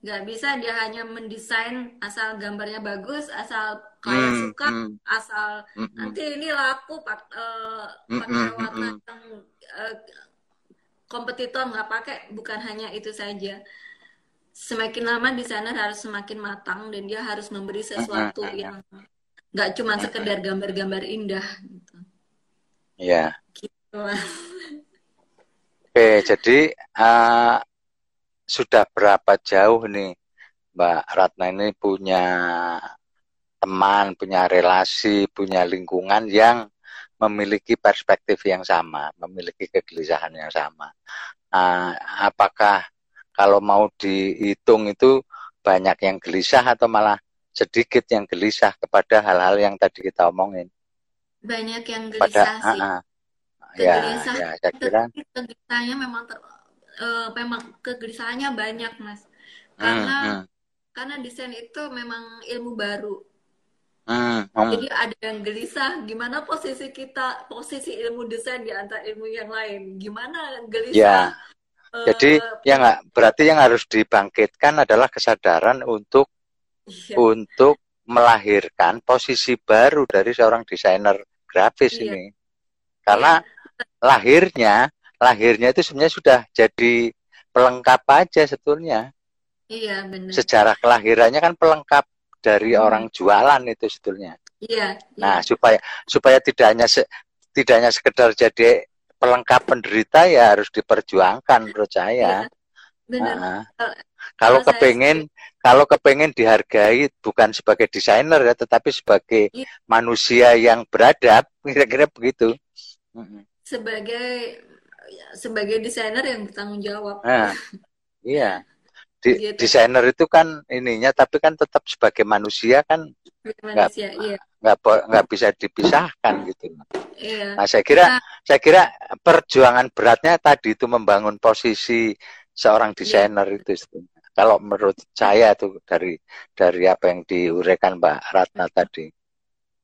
Nggak bisa dia hanya mendesain asal gambarnya bagus, asal kayak hmm, suka hmm. asal hmm, nanti ini laku pak uh, pakai warna yang uh, kompetitor nggak pakai bukan hanya itu saja semakin lama desainer harus semakin matang dan dia harus memberi sesuatu yang nggak cuma sekedar gambar-gambar indah gitu.
Ya. Gitu. Oke, jadi uh, sudah berapa jauh nih Mbak Ratna ini punya teman, punya relasi, punya lingkungan yang memiliki perspektif yang sama, memiliki kegelisahan yang sama. Uh, apakah kalau mau dihitung itu banyak yang gelisah atau malah sedikit yang gelisah kepada hal-hal yang tadi kita omongin?
Banyak yang gelisah Pada, sih. Uh, uh,
ya, ya, saya kira.
Kegelisahannya memang ter, uh, memang kegelisahannya banyak, Mas. Karena hmm, hmm. karena desain itu memang ilmu baru. Hmm, hmm. Jadi ada yang gelisah, gimana posisi kita, posisi ilmu desain di antara ilmu yang lain, gimana gelisah?
Ya. Uh, Jadi ya nggak berarti yang harus dibangkitkan adalah kesadaran untuk iya. untuk melahirkan posisi baru dari seorang desainer grafis iya. ini. Karena iya lahirnya lahirnya itu sebenarnya sudah jadi pelengkap aja sebetulnya.
Iya benar.
Sejarah kelahirannya kan pelengkap dari hmm. orang jualan itu sebetulnya.
Iya.
Nah iya. supaya supaya tidak hanya se, tidak hanya sekedar jadi pelengkap penderita ya harus diperjuangkan menurut saya. Iya. Benar. Nah, kalau, kalau kepengen saya... kalau kepengen dihargai bukan sebagai desainer ya tetapi sebagai iya. manusia yang beradab <laughs> kira-kira begitu
sebagai sebagai desainer yang bertanggung jawab.
Nah, iya. Di, gitu. Desainer itu kan ininya, tapi kan tetap sebagai manusia kan nggak iya. nggak bisa dipisahkan gitu. Iya. Nah saya kira nah, saya kira perjuangan beratnya tadi itu membangun posisi seorang desainer iya. itu. Kalau menurut saya tuh dari dari apa yang diuraikan Mbak Ratna tadi.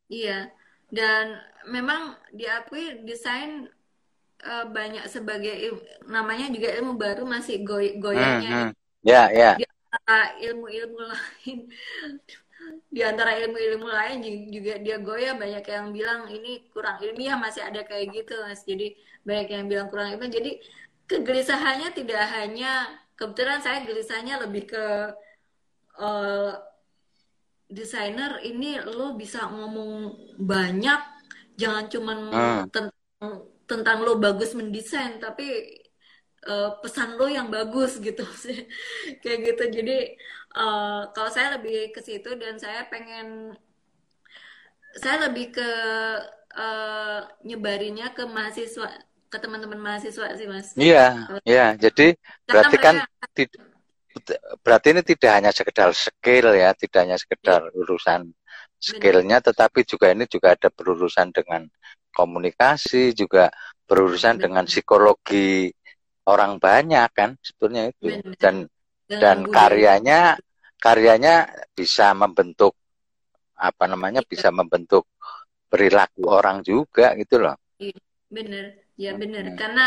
Iya. Dan memang diakui desain uh, banyak sebagai namanya juga ilmu baru masih goy goyangnya. Hmm, hmm.
Ya, ya.
Di antara ilmu-ilmu lain, di antara ilmu-ilmu lain juga dia goyah banyak yang bilang ini kurang ilmiah masih ada kayak gitu mas. Jadi banyak yang bilang kurang ilmiah. Jadi kegelisahannya tidak hanya kebetulan saya gelisahnya lebih ke uh, desainer ini lo bisa ngomong banyak jangan cuman hmm. tentang tentang lo bagus mendesain tapi uh, pesan lo yang bagus <laughs> gitu. Sih kayak gitu. Jadi uh, kalau saya lebih ke situ dan saya pengen saya lebih ke uh, nyebarinya ke mahasiswa ke teman-teman mahasiswa sih mas.
Iya iya. Jadi berarti kan mereka... berarti ini tidak hanya sekedar skill ya tidak hanya sekedar iya. urusan skillnya tetapi juga ini juga ada berurusan dengan komunikasi juga berurusan Benar. dengan psikologi orang banyak kan sebetulnya itu Benar. dan Benar. dan karyanya karyanya bisa membentuk apa namanya ya. bisa membentuk perilaku orang juga gitu loh.
Iya, bener, ya bener. Hmm. Karena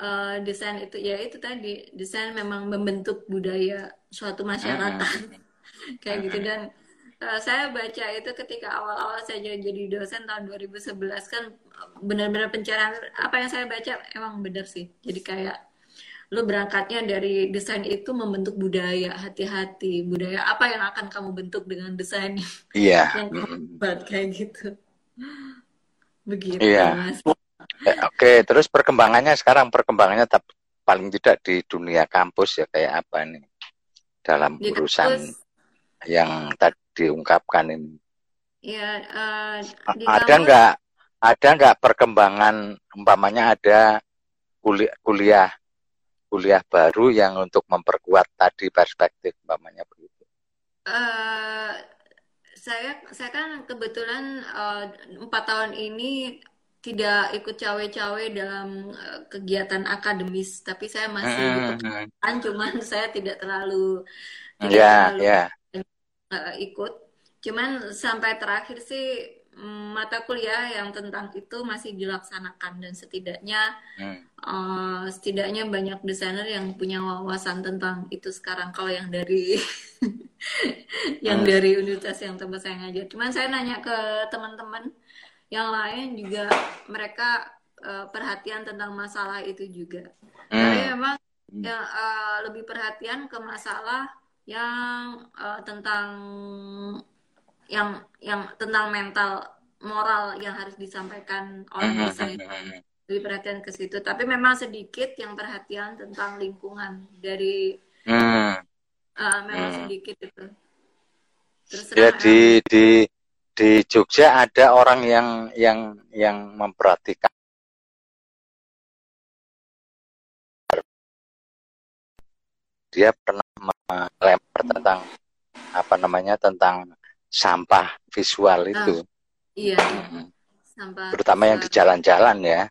uh, desain itu ya itu tadi desain memang membentuk budaya suatu masyarakat hmm. <laughs> kayak gitu dan uh, saya baca itu ketika awal-awal saya jadi dosen tahun 2011 kan benar-benar pencarian apa yang saya baca emang benar sih. Jadi kayak lo berangkatnya dari desain itu membentuk budaya hati-hati budaya apa yang akan kamu bentuk dengan desain
iya. <laughs>
yang buat kayak gitu. Begitu
iya. mas. Eh, oke terus perkembangannya sekarang? Perkembangannya paling tidak di dunia kampus ya kayak apa nih? Dalam di urusan kampus, yang tadi diungkapkan ini.
Ya, uh,
ada nggak ada nggak perkembangan umpamanya ada kuliah kuliah kuliah baru yang untuk memperkuat tadi perspektif umpamanya begitu?
Uh, saya saya kan kebetulan empat uh, tahun ini tidak ikut cawe-cawe dalam uh, kegiatan akademis, tapi saya masih hmm. kan cuman saya tidak terlalu
tidak yeah, terlalu yeah
uh, ikut. Cuman sampai terakhir sih mm, mata kuliah yang tentang itu masih dilaksanakan dan setidaknya hmm. uh, setidaknya banyak desainer yang punya wawasan tentang itu sekarang kalau yang dari <laughs> yang hmm. dari universitas yang tempat saya ngajar. Cuman saya nanya ke teman-teman yang lain juga mereka uh, perhatian tentang masalah itu juga. Hmm. Tapi memang yang uh, lebih perhatian ke masalah yang uh, tentang yang yang tentang mental moral yang harus disampaikan oleh hmm, dosen itu. lebih perhatian ke situ. Tapi memang sedikit yang perhatian tentang lingkungan dari hmm. uh, memang hmm. sedikit itu.
Terus ya di di di Jogja ada orang yang yang yang memperhatikan. Dia pernah melempar tentang apa namanya tentang sampah visual ah, itu.
iya. Hmm.
Sampah Terutama yang di jalan-jalan ya.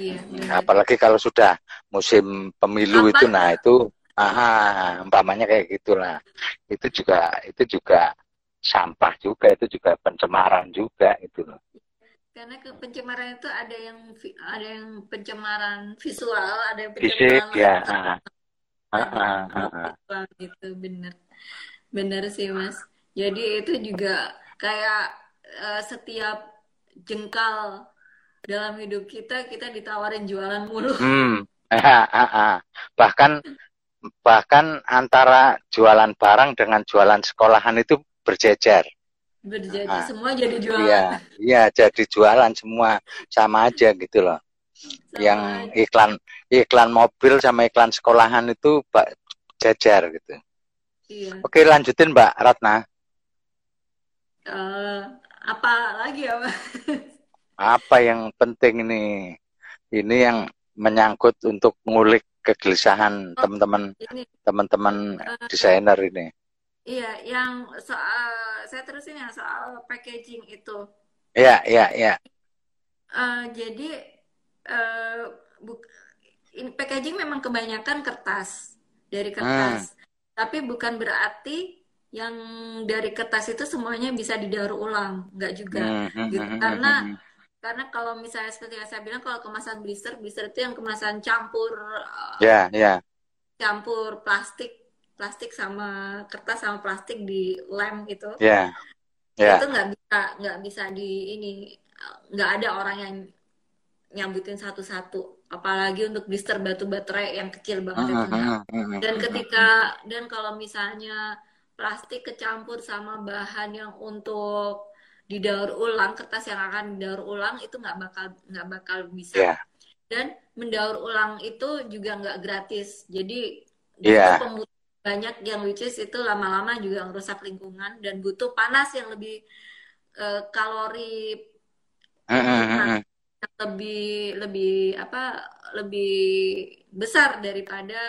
Iya. Hmm. Apalagi kalau sudah musim pemilu itu, nah itu, ah, umpamanya kayak gitulah. Itu juga itu juga sampah juga itu juga pencemaran juga itu loh
karena ke pencemaran itu ada yang ada yang pencemaran visual ada yang pencemaran
fisik ya uh,
gitu bener bener sih mas jadi itu juga kayak uh, setiap jengkal dalam hidup kita kita ditawarin jualan mulu
hmm. bahkan bahkan antara jualan barang dengan jualan sekolahan itu berjejer.
Berjejer nah, semua jadi jualan.
Iya, iya jadi jualan semua sama aja gitu loh. Sama yang iklan iklan mobil sama iklan sekolahan itu Mbak jajar gitu. Iya. Oke, lanjutin Mbak Ratna.
Uh, apa lagi ya, Mbak?
apa yang penting ini? Ini yang menyangkut untuk ngulik kegelisahan oh, teman-teman teman-teman uh, desainer ini.
Iya, yang soal saya terusin yang soal packaging itu.
Iya, iya, iya.
Uh, jadi uh, buk, ini packaging memang kebanyakan kertas dari kertas, hmm. tapi bukan berarti yang dari kertas itu semuanya bisa didaur ulang, nggak juga, hmm. hmm gitu. Hmm, karena hmm. karena kalau misalnya seperti yang saya bilang kalau kemasan blister, blister itu yang kemasan campur,
yeah, yeah.
campur plastik plastik sama kertas sama plastik di lem gitu.
Iya. Yeah.
Itu nggak bisa nggak bisa di ini nggak ada orang yang nyambutin satu-satu apalagi untuk blister batu baterai yang kecil banget itu uh, dan ketika dan kalau misalnya plastik kecampur sama bahan yang untuk didaur ulang kertas yang akan didaur ulang itu nggak bakal nggak bakal bisa. Yeah. dan mendaur ulang itu juga nggak gratis. Jadi
yeah
banyak yang which is itu lama-lama juga merusak lingkungan dan butuh panas yang lebih uh, kalori uh, uh, uh, lebih lebih apa lebih besar daripada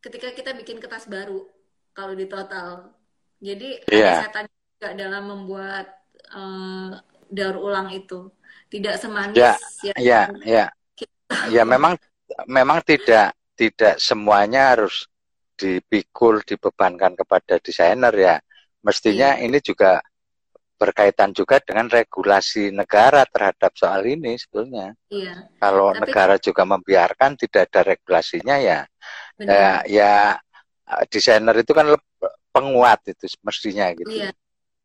ketika kita bikin kertas baru kalau di total jadi yeah. saya tanya juga dalam membuat uh, daur ulang itu tidak semanis
ya ya ya, ya. ya memang memang tidak tidak semuanya harus dipikul dibebankan kepada desainer ya mestinya iya. ini juga berkaitan juga dengan regulasi negara terhadap soal ini sebetulnya.
Iya.
Kalau Tapi, negara juga membiarkan tidak ada regulasinya ya, ya, ya desainer itu kan penguat itu mestinya gitu.
Iya,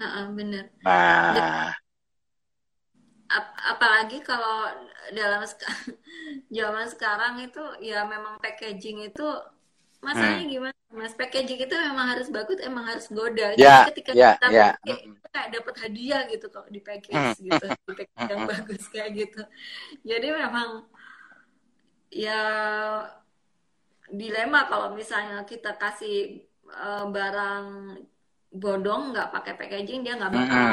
uh -uh, benar.
Nah,
Ap apalagi kalau dalam <laughs> zaman sekarang itu ya memang packaging itu Masanya hmm. gimana mas? Packaging itu memang harus bagus emang harus goda.
Jadi yeah, ketika yeah, kita yeah.
Pakai, kita kayak dapat hadiah gitu kok di package hmm. gitu <laughs> di package yang bagus kayak gitu. Jadi memang ya dilema kalau misalnya kita kasih uh, barang bodong nggak pakai packaging dia nggak bakal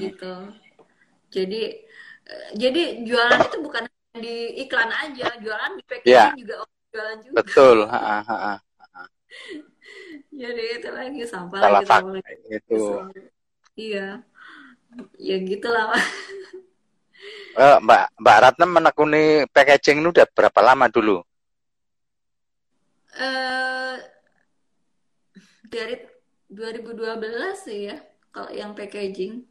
gitu. Jadi uh, jadi jualan itu bukan di iklan aja jualan di packaging yeah. juga jualan juga.
Betul. Ha, ha, ha.
Jadi itu lagi sampah
Salah lagi sama itu.
Iya. Ya gitulah.
Uh, Mbak Mbak Ratna menekuni packaging ini udah berapa lama dulu?
Uh, dari 2012 sih ya kalau yang packaging.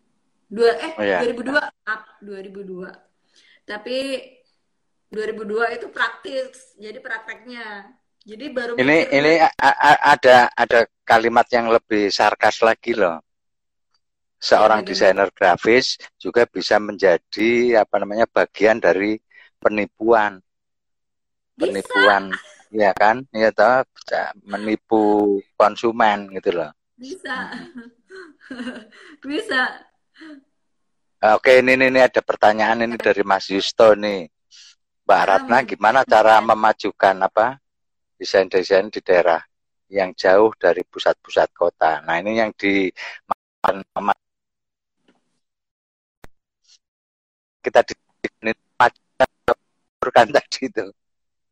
Dua eh oh, iya. 2002 up 2002. Tapi 2002 itu praktis jadi prakteknya Jadi baru
ini
mikir,
ini ada ada kalimat yang lebih sarkas lagi loh. Seorang desainer grafis juga bisa menjadi apa namanya bagian dari penipuan,
bisa,
penipuan, ya kan? Ya toh bisa menipu konsumen gitu loh.
bisa,
Hmm. <laughs>
bisa.
Oke, ini, ini ini ada pertanyaan ini dari Mas Yusto nih. Mbak Ratna, gimana cara memajukan apa desain-desain di daerah yang jauh dari pusat-pusat kota? Nah, ini yang di kita di ini majukan tadi itu.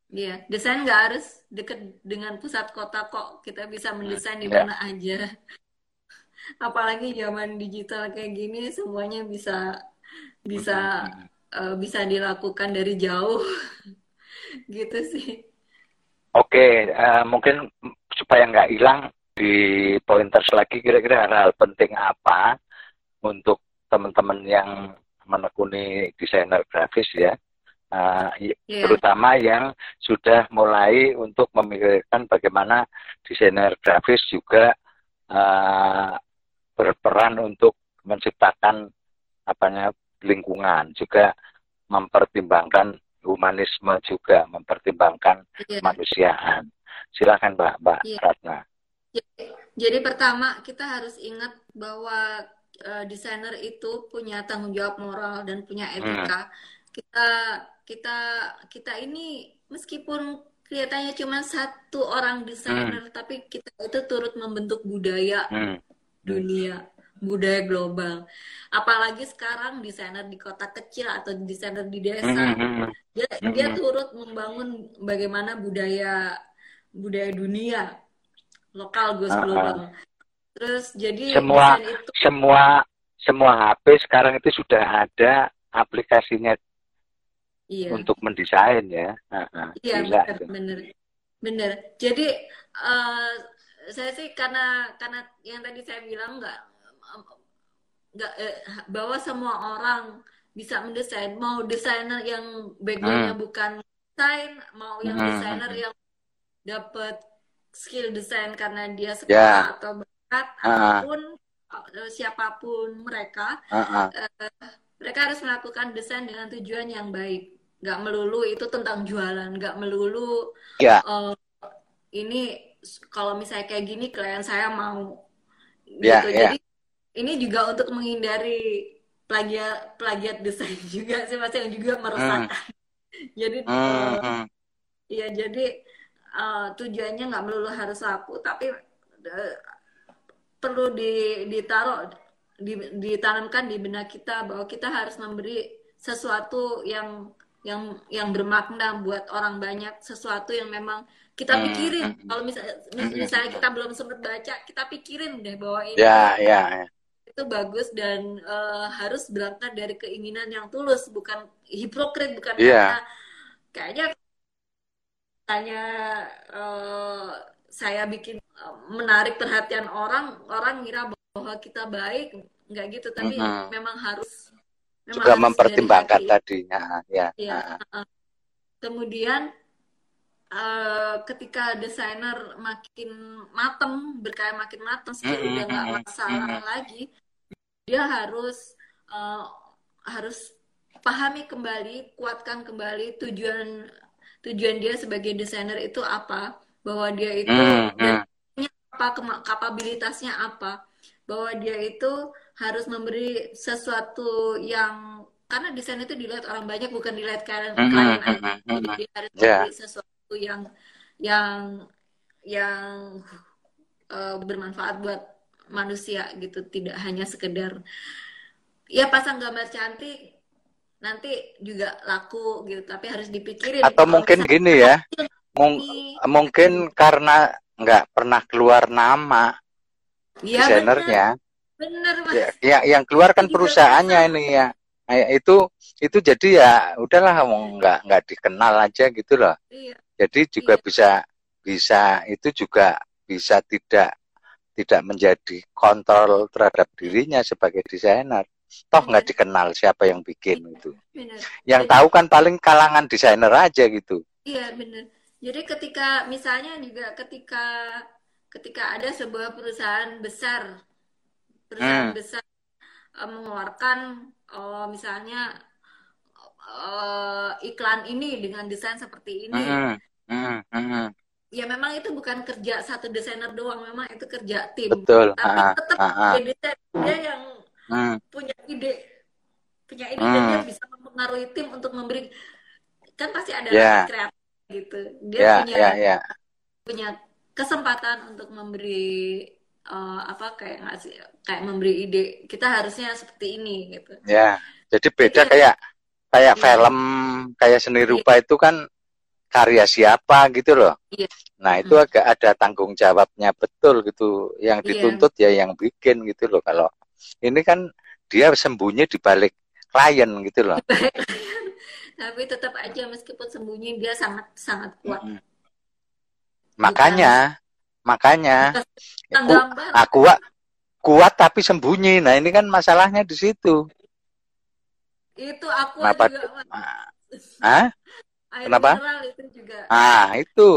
Iya, desain nggak harus deket dengan pusat kota kok. Kita bisa mendesain di
Ya.
mana aja. Apalagi zaman digital kayak gini, semuanya bisa bisa eh, bisa dilakukan dari jauh. <laughs> Gitu sih.
Oke, eh, mungkin supaya nggak hilang di pointers lagi kira-kira hal-hal penting apa untuk teman-teman yang menekuni desainer grafis ya, Eh, y-
Iya,
terutama yang sudah mulai untuk memikirkan bagaimana desainer grafis juga eh, berperan untuk menciptakan apanya lingkungan, juga mempertimbangkan humanisme juga, mempertimbangkan
iya.
kemanusiaan. Silakan Mbak Mbak
Iya.
Ratna.
Jadi, pertama kita harus ingat bahwa eh, desainer itu punya tanggung jawab moral dan punya
Hmm.
etika. Kita kita kita ini meskipun kelihatannya cuma satu orang desainer, tapi kita itu turut membentuk budaya
Hmm.
dunia, budaya global. Apalagi sekarang desainer di kota kecil atau desainer di
Hmm,
desa,
hmm, hmm.
dia dia
Hmm.
turut membangun bagaimana budaya budaya dunia lokal gus
Ah, ah.
global. Terus jadi
Semua
itu
semua semua HP sekarang itu sudah ada aplikasinya
iya
untuk mendesain ya. Ah,
iya benar benar benar. Jadi eh, saya sih karena karena yang tadi saya bilang nggak nggak eh, bahwa semua orang bisa mendesain mau desainer yang backgroundnya
Hmm.
bukan desain mau yang
Hmm.
desainer yang dapat skill desain karena dia sekolah atau bakat
Ah,
ataupun eh, siapa pun mereka
ah, ah.
mereka harus melakukan desain dengan tujuan yang baik nggak melulu itu tentang jualan nggak melulu
Ya.
eh, ini kalau misalnya kayak gini klien saya mau
Ya,
gitu
ya.
jadi ini juga untuk menghindari plagiat plagiat desain <laughs> juga sih mas yang juga meresahkan <laughs> jadi
Hmm,
eh,
hmm.
Iya, jadi eh, tujuannya nggak melulu harus laku, tapi eh, perlu di, ditaruh, di, ditanamkan di benak kita bahwa kita harus memberi sesuatu yang yang yang bermakna buat orang banyak, sesuatu yang memang kita
Hmm,
pikirin.
hmm.
Kalau misalnya,
Hmm,
misalnya kita belum sempat baca, kita pikirin deh bahwa ini
Ya,
tuh
ya, ya.
Itu bagus dan eh, harus berangkat dari keinginan yang tulus, bukan hipokrit, bukan
Iya.
karena kayaknya tanya eh, saya bikin eh, menarik perhatian orang, orang ngira bahwa kita baik, nggak gitu, tapi
Mhm.
memang harus memang
Juga
harus
mempertimbangkan
dari hati.
tadi. Ya, ya.
Iya. Uh-uh. Kemudian eh, ketika desainer makin mateng, berkarya makin mateng, skill
Mm,
udah nggak
mm,
masalah
mm.
lagi, dia harus eh, harus pahami kembali, kuatkan kembali tujuan tujuan dia sebagai desainer itu apa, bahwa dia itu dan
hmm.
apa kapabilitasnya apa, bahwa dia itu harus memberi sesuatu yang karena desain itu dilihat orang banyak bukan dilihat klien
mhm,
aja, jadi harus
Ya.
memberi sesuatu yang yang yang eh, bermanfaat buat manusia gitu, tidak hanya sekedar ya pasang gambar cantik nanti juga laku gitu, tapi harus dipikirin.
Atau mungkin gini ya, mung-
ini
mungkin karena nggak pernah keluar nama
ya benar.
Desainernya,
mas.
ya, ya yang keluar kan
juga
perusahaannya ini ya. Nah, itu itu jadi ya udahlah mau nggak nggak dikenal aja gitu loh.
iya
Jadi juga
iya
bisa bisa itu juga bisa tidak tidak menjadi kontrol terhadap dirinya sebagai desainer. Toh nggak
benar
dikenal siapa yang bikin itu.
benar
Yang
jadi
tahu kan paling kalangan desainer aja gitu.
iya benar Jadi ketika misalnya juga ketika ketika ada sebuah perusahaan besar perusahaan
Hmm.
besar eh, mengeluarkan oh, misalnya eh, iklan ini dengan desain seperti ini.
Mm-mm. Mm-mm.
Ya memang itu bukan kerja satu desainer doang, memang itu kerja tim.
Betul.
Tapi
Ah,
tetap
ah, ah.
dia yang
Mm.
punya ide, punya ide dan dia
Hmm.
bisa mempengaruhi tim untuk memberi kan pasti ada
Ya.
kreatif gitu. Dia
Ya,
punya
ya, ya.
punya kesempatan untuk memberi eh, apa kayak ngasih kayak memberi ide. Kita harusnya seperti ini gitu.
Ya. Jadi beda
Jadi-
kayak kayak
Iya.
film, kayak seni rupa itu kan karya siapa gitu loh.
Iya.
Nah, itu agak ada tanggung jawabnya betul gitu. Yang
Iya.
dituntut ya yang bikin gitu loh. Kalau ini kan dia sembunyi di balik klien gitu loh. <laughs>
Tapi tetap aja meskipun sembunyi dia sangat sangat kuat.
Mm-mm. Makanya, makanya
Tentang
ku-
gambar.
ah, kuat tapi sembunyi. Nah, ini kan masalahnya di situ.
Itu aku
Kenapa?
juga. Air
Kenapa?
mineral itu juga.
ah itu.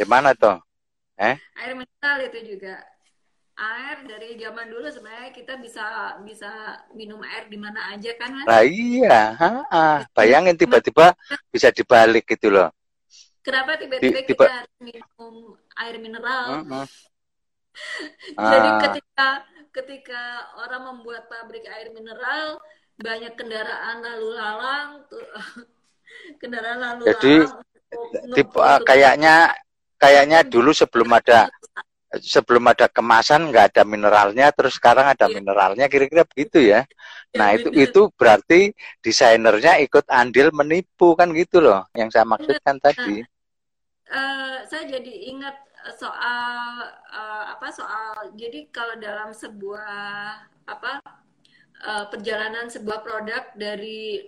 Gimana tuh?
Air mineral itu juga. Air dari zaman dulu sebenarnya kita bisa bisa minum air di mana aja kan Mas?
Nah iya, ha, ah. bayangin tiba-tiba bisa dibalik gitu loh.
Kenapa tiba-tiba kita harus minum air mineral?
Mm-mm. <laughs>
Jadi
Ah,
ketika ketika orang membuat pabrik air mineral, banyak kendaraan lalu lalang tuh <laughs> kendaraan lalu
Jadi, tipe, ah, kayaknya kayaknya dulu sebelum ada sebelum ada kemasan nggak ada mineralnya, terus sekarang ada
Iya.
mineralnya, kira-kira begitu ya.
Ya,
Nah itu itu berarti desainernya ikut andil menipu kan gitu loh, yang saya maksudkan tadi.
Eh, saya jadi ingat soal eh, apa soal jadi kalau dalam sebuah apa eh, perjalanan sebuah produk dari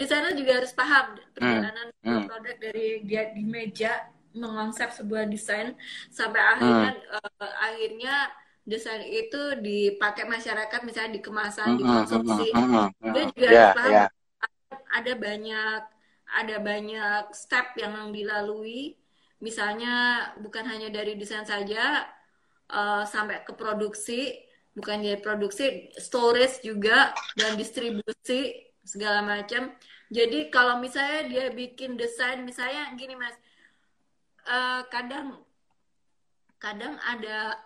desainer juga harus paham perjalanan sebuah
hmm.
produk dari dia di meja mengonsep sebuah desain sampai
Hmm.
akhirnya eh, akhirnya desain itu dipakai masyarakat misalnya di kemasan
Mm-mm,
dikonsumsi
mm-mm,
dia
mm-mm.
juga
Ya,
harus paham
ya.
ada banyak ada banyak step yang dilalui misalnya bukan hanya dari desain saja eh, sampai ke produksi bukan dari produksi storage juga dan distribusi segala macam jadi kalau misalnya dia bikin desain misalnya gini mas eh, kadang kadang ada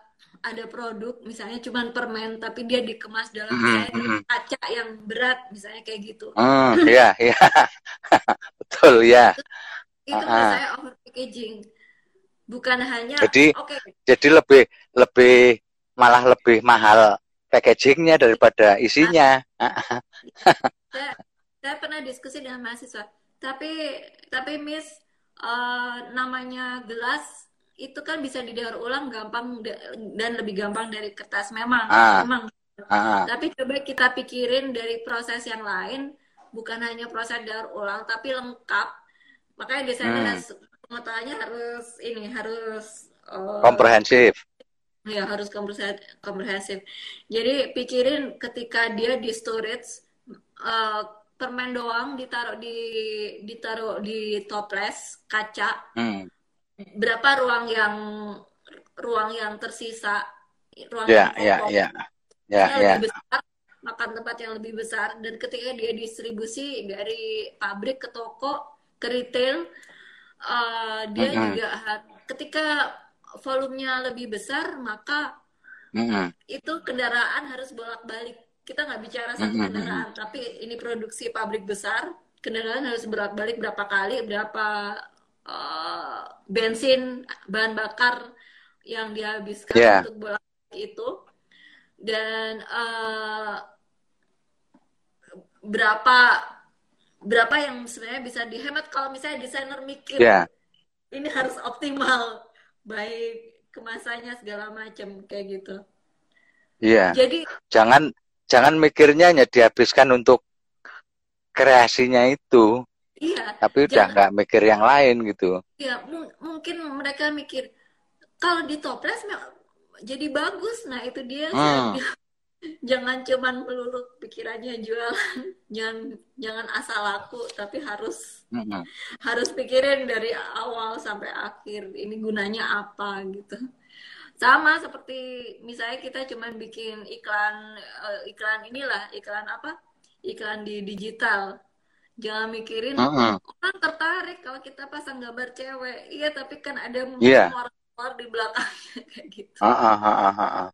ada produk misalnya cuman permen tapi dia dikemas dalam dalam
mm-mm.
kaca yang berat misalnya kayak gitu
Hmm, ya, ya. <laughs> Betul ya.
itu
Ah,
menurut
ah.
saya over packaging bukan hanya
Jadi
oke
jadi lebih lebih malah lebih mahal packagingnya daripada isinya.
saya saya pernah diskusi dengan mahasiswa tapi tapi miss eh, namanya gelas itu kan bisa didaur ulang gampang da- dan lebih gampang dari kertas memang
Ah.
memang
Ah,
tapi coba kita pikirin dari proses yang lain bukan hanya proses daur ulang tapi lengkap makanya desainer
Hmm.
pengetahuannya harus ini harus eh,
komprehensif.
Ya harus komprehensif. Jadi pikirin ketika dia di storage eh, permen doang ditaruh di ditaruh di toples kaca,
Hmm.
berapa ruang yang ruang yang tersisa, ruang
Ya,
yang
ya,
kosong. Yang
ya.
lebih besar, makan tempat yang lebih besar dan ketika dia distribusi dari pabrik ke toko ke retail eh, dia
Mm-mm.
juga har- ketika volumenya lebih besar maka
Mm-mm.
itu kendaraan harus bolak-balik. Kita nggak bicara satu kendaraan, tapi ini produksi pabrik besar, kendaraan harus bolak-balik berapa kali, berapa eh, bensin, bahan bakar yang dihabiskan
Yeah.
untuk bolak-balik itu, dan eh, berapa berapa yang sebenarnya bisa dihemat kalau misalnya desainer mikir
Ya,
ini harus optimal, baik kemasannya segala macam kayak gitu.
iya.
Jadi
Jangan jangan mikirnya hanya dihabiskan untuk kreasinya itu,
iya,
tapi udah nggak mikir yang lain gitu.
ya mu- mungkin mereka mikir kalau di toples me- jadi bagus. Nah, itu dia
Hmm. <laughs>
jangan cuman melulu pikirannya jualan jangan jangan asal laku tapi harus mm-hmm. harus pikirin dari awal sampai akhir ini gunanya apa gitu sama seperti misalnya kita cuman bikin iklan uh, iklan inilah iklan apa iklan di digital jangan mikirin uh-huh. orang tertarik kalau kita pasang gambar cewek iya tapi kan ada
yeah.
orang di belakangnya <laughs> kayak gitu
uh-huh.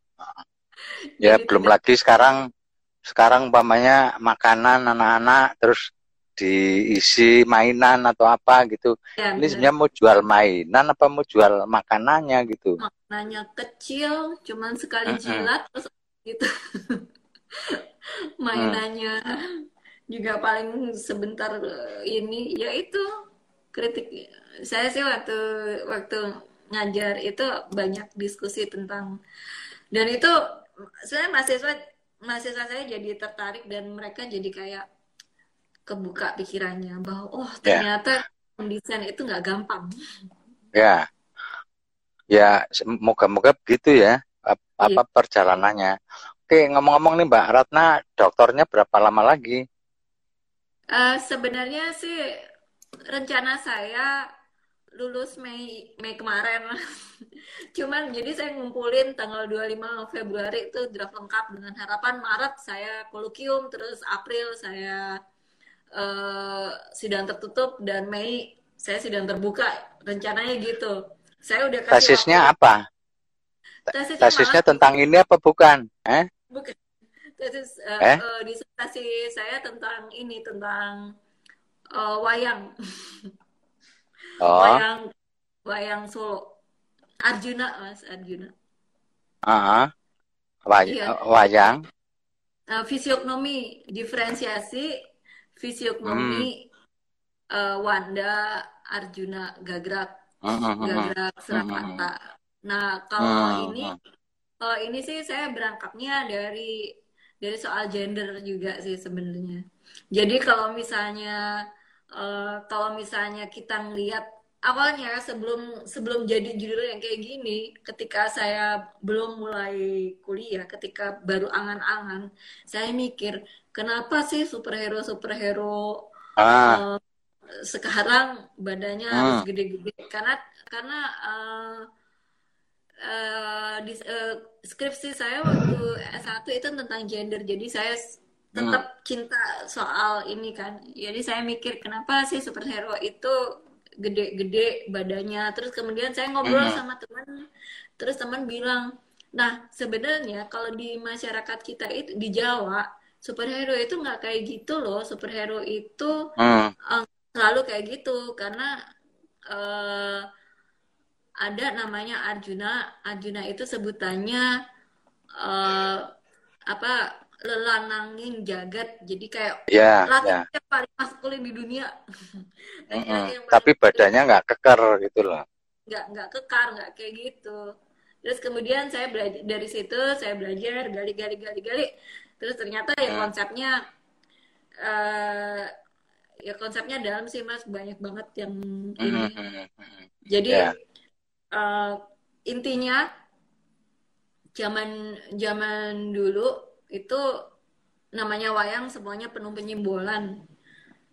Ya Jadi belum tidak... lagi sekarang sekarang umpamanya makanan anak-anak terus diisi mainan atau apa gitu. Ya, ini sebenarnya mau jual mainan apa mau jual makanannya gitu.
Makanannya kecil, cuman sekali jilat terus gitu. <laughs> Mainannya hmm juga paling sebentar eh, ini ya itu kritik saya sih waktu waktu ngajar itu banyak diskusi tentang dan itu saya mahasiswa mahasiswa saya jadi tertarik dan mereka jadi kayak kebuka pikirannya bahwa oh ya. ternyata yeah. mendesain itu nggak gampang
ya ya moga-moga begitu ya apa yeah. perjalanannya oke ngomong-ngomong nih Mbak Ratna dokternya berapa lama lagi
Uh, sebenarnya sih rencana saya lulus Mei Mei kemarin. <laughs> Cuman jadi saya ngumpulin tanggal 25 Februari itu draft lengkap dengan harapan Maret saya kolukium terus April saya uh, sidang tertutup dan Mei saya sidang terbuka. Rencananya gitu. Saya udah
kasih Tesisnya waktu. apa? Tesisnya, Tesisnya tentang ini apa bukan? Eh?
Bukan tesis uh, eh? uh, disertasi saya tentang ini tentang uh, wayang <laughs> oh. wayang wayang Solo Arjuna mas Arjuna
uh -huh. Way iya. wayang
uh, fisiognomi diferensiasi fisiognomi hmm. uh, Wanda Arjuna Gagrak uh -huh. Gagrak Surakarta uh -huh. nah kalau uh -huh. ini kalau ini sih saya berangkatnya dari dari soal gender juga sih sebenarnya. Jadi kalau misalnya uh, kalau misalnya kita ngelihat awalnya sebelum sebelum jadi judul yang kayak gini, ketika saya belum mulai kuliah, ketika baru angan-angan, saya mikir kenapa sih superhero superhero ah. uh, sekarang badannya ah. harus gede-gede? Karena karena uh, uh, di, uh, skripsi saya waktu S1 itu tentang gender. Jadi saya tetap hmm. cinta soal ini kan. Jadi saya mikir kenapa sih superhero itu gede-gede badannya. Terus kemudian saya ngobrol hmm. sama teman. Terus teman bilang, "Nah, sebenarnya kalau di masyarakat kita itu di Jawa, superhero itu nggak kayak gitu loh. Superhero itu hmm. uh, selalu kayak gitu karena uh, ada namanya Arjuna. Arjuna itu sebutannya uh, apa lelanangin jagat. Jadi kayak
yeah, laki
yang paling maskulin di dunia. <laughs>
mm -hmm. Tapi badannya nggak kekar gitu loh.
Nggak nggak kekar, nggak kayak gitu. Terus kemudian saya belajar dari situ, saya belajar gali-gali gali-gali. Terus ternyata ya konsepnya uh, ya konsepnya dalam sih mas banyak banget yang ini. Mm -hmm. Jadi yeah uh, intinya zaman zaman dulu itu namanya wayang semuanya penuh penyimbolan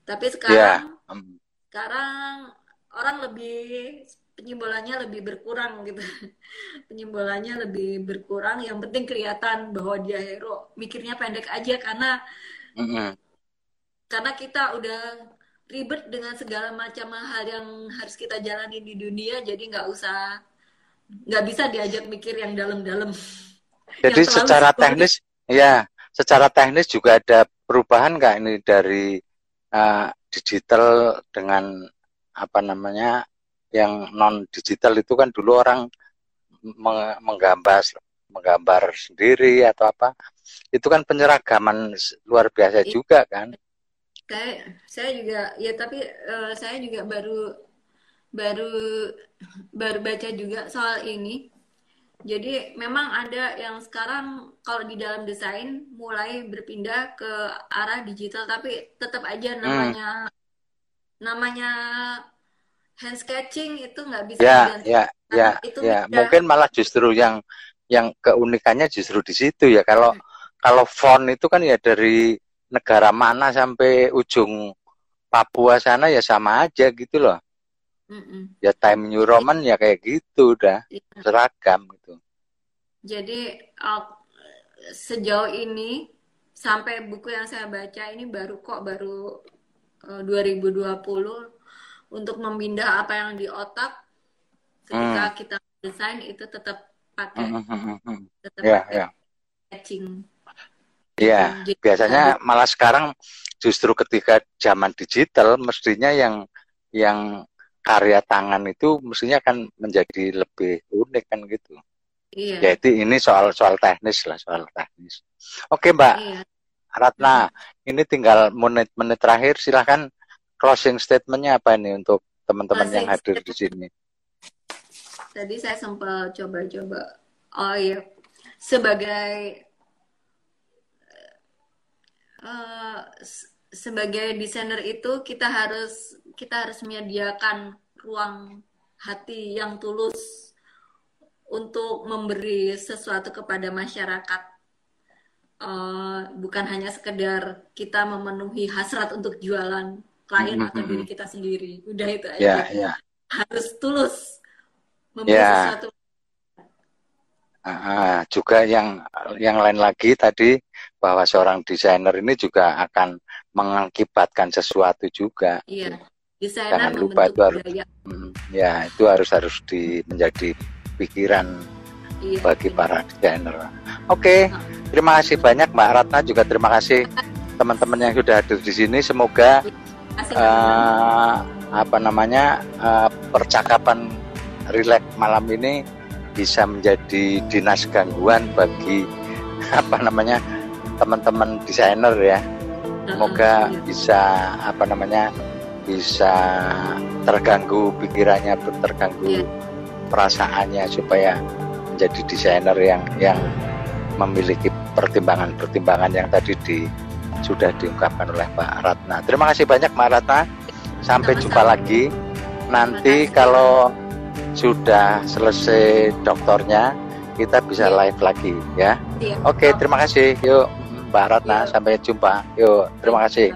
tapi sekarang yeah. um. sekarang orang lebih penyimbolannya lebih berkurang gitu <laughs> penyimbolannya lebih berkurang yang penting kelihatan bahwa dia hero mikirnya pendek aja karena mm -hmm. karena kita udah ribet dengan segala macam hal yang harus kita jalani di dunia jadi nggak usah nggak bisa diajak mikir yang dalam-dalam <laughs>
jadi yang secara teknis ya secara teknis juga ada perubahan nggak ini dari uh, digital dengan apa namanya yang non digital itu kan dulu orang menggambar menggambar sendiri atau apa. Itu kan penyeragaman luar biasa iya. juga kan.
Saya saya juga ya tapi uh, saya juga baru baru baru baca juga soal ini jadi memang ada yang sekarang kalau di dalam desain mulai berpindah ke arah digital tapi tetap aja hmm. namanya hmm. namanya hand sketching itu nggak bisa
ya ya ya itu ya mungkin malah justru yang yang keunikannya justru di situ ya kalau hmm. kalau font itu kan ya dari negara mana sampai ujung Papua sana ya sama aja gitu loh. Mm-mm. Ya Time New Roman ya kayak gitu udah ya. seragam gitu.
Jadi uh, sejauh ini sampai buku yang saya baca ini baru kok baru uh, 2020 untuk memindah apa yang di otak ketika hmm. kita desain itu tetap pakai hmm, hmm, tetap
yeah, pakai yeah. Iya, biasanya malah sekarang justru ketika zaman digital mestinya yang yang karya tangan itu mestinya kan menjadi lebih unik kan gitu. Iya. Jadi ini soal soal teknis lah, soal teknis. Oke, Mbak. Iya. Ratna, ini tinggal menit-menit terakhir silahkan closing statementnya apa ini untuk teman-teman yang hadir di sini.
Tadi saya sempat coba-coba. Oh iya, sebagai uh, sebagai desainer itu kita harus kita harus menyediakan ruang hati yang tulus untuk memberi sesuatu kepada masyarakat uh, bukan hanya sekedar kita memenuhi hasrat untuk jualan klien mm -hmm. atau diri kita sendiri udah itu aja yeah, yeah. harus tulus memberi yeah. sesuatu
uh, juga yang yang lain lagi tadi bahwa seorang desainer ini juga akan mengakibatkan sesuatu juga. Iya. Desainer Jangan lupa itu harus, hmm, ya itu harus harus di menjadi pikiran iya, bagi iya. para desainer. Oke, okay. terima kasih banyak Mbak Ratna juga terima kasih teman-teman yang sudah hadir di sini. Semoga uh, apa namanya uh, percakapan rileks malam ini bisa menjadi dinas gangguan bagi <laughs> apa namanya teman-teman desainer ya semoga bisa apa namanya bisa terganggu pikirannya terganggu yeah. perasaannya supaya menjadi desainer yang yang memiliki pertimbangan-pertimbangan yang tadi di sudah diungkapkan oleh Pak Ratna. Terima kasih banyak Mbak Ratna. Sampai Sama jumpa lagi. Nanti kalau sudah selesai dokternya, kita bisa yeah. live lagi ya. Yeah. Oke, okay, terima kasih. Yuk. Mbak Ratna. Sampai jumpa. Yuk, terima kasih.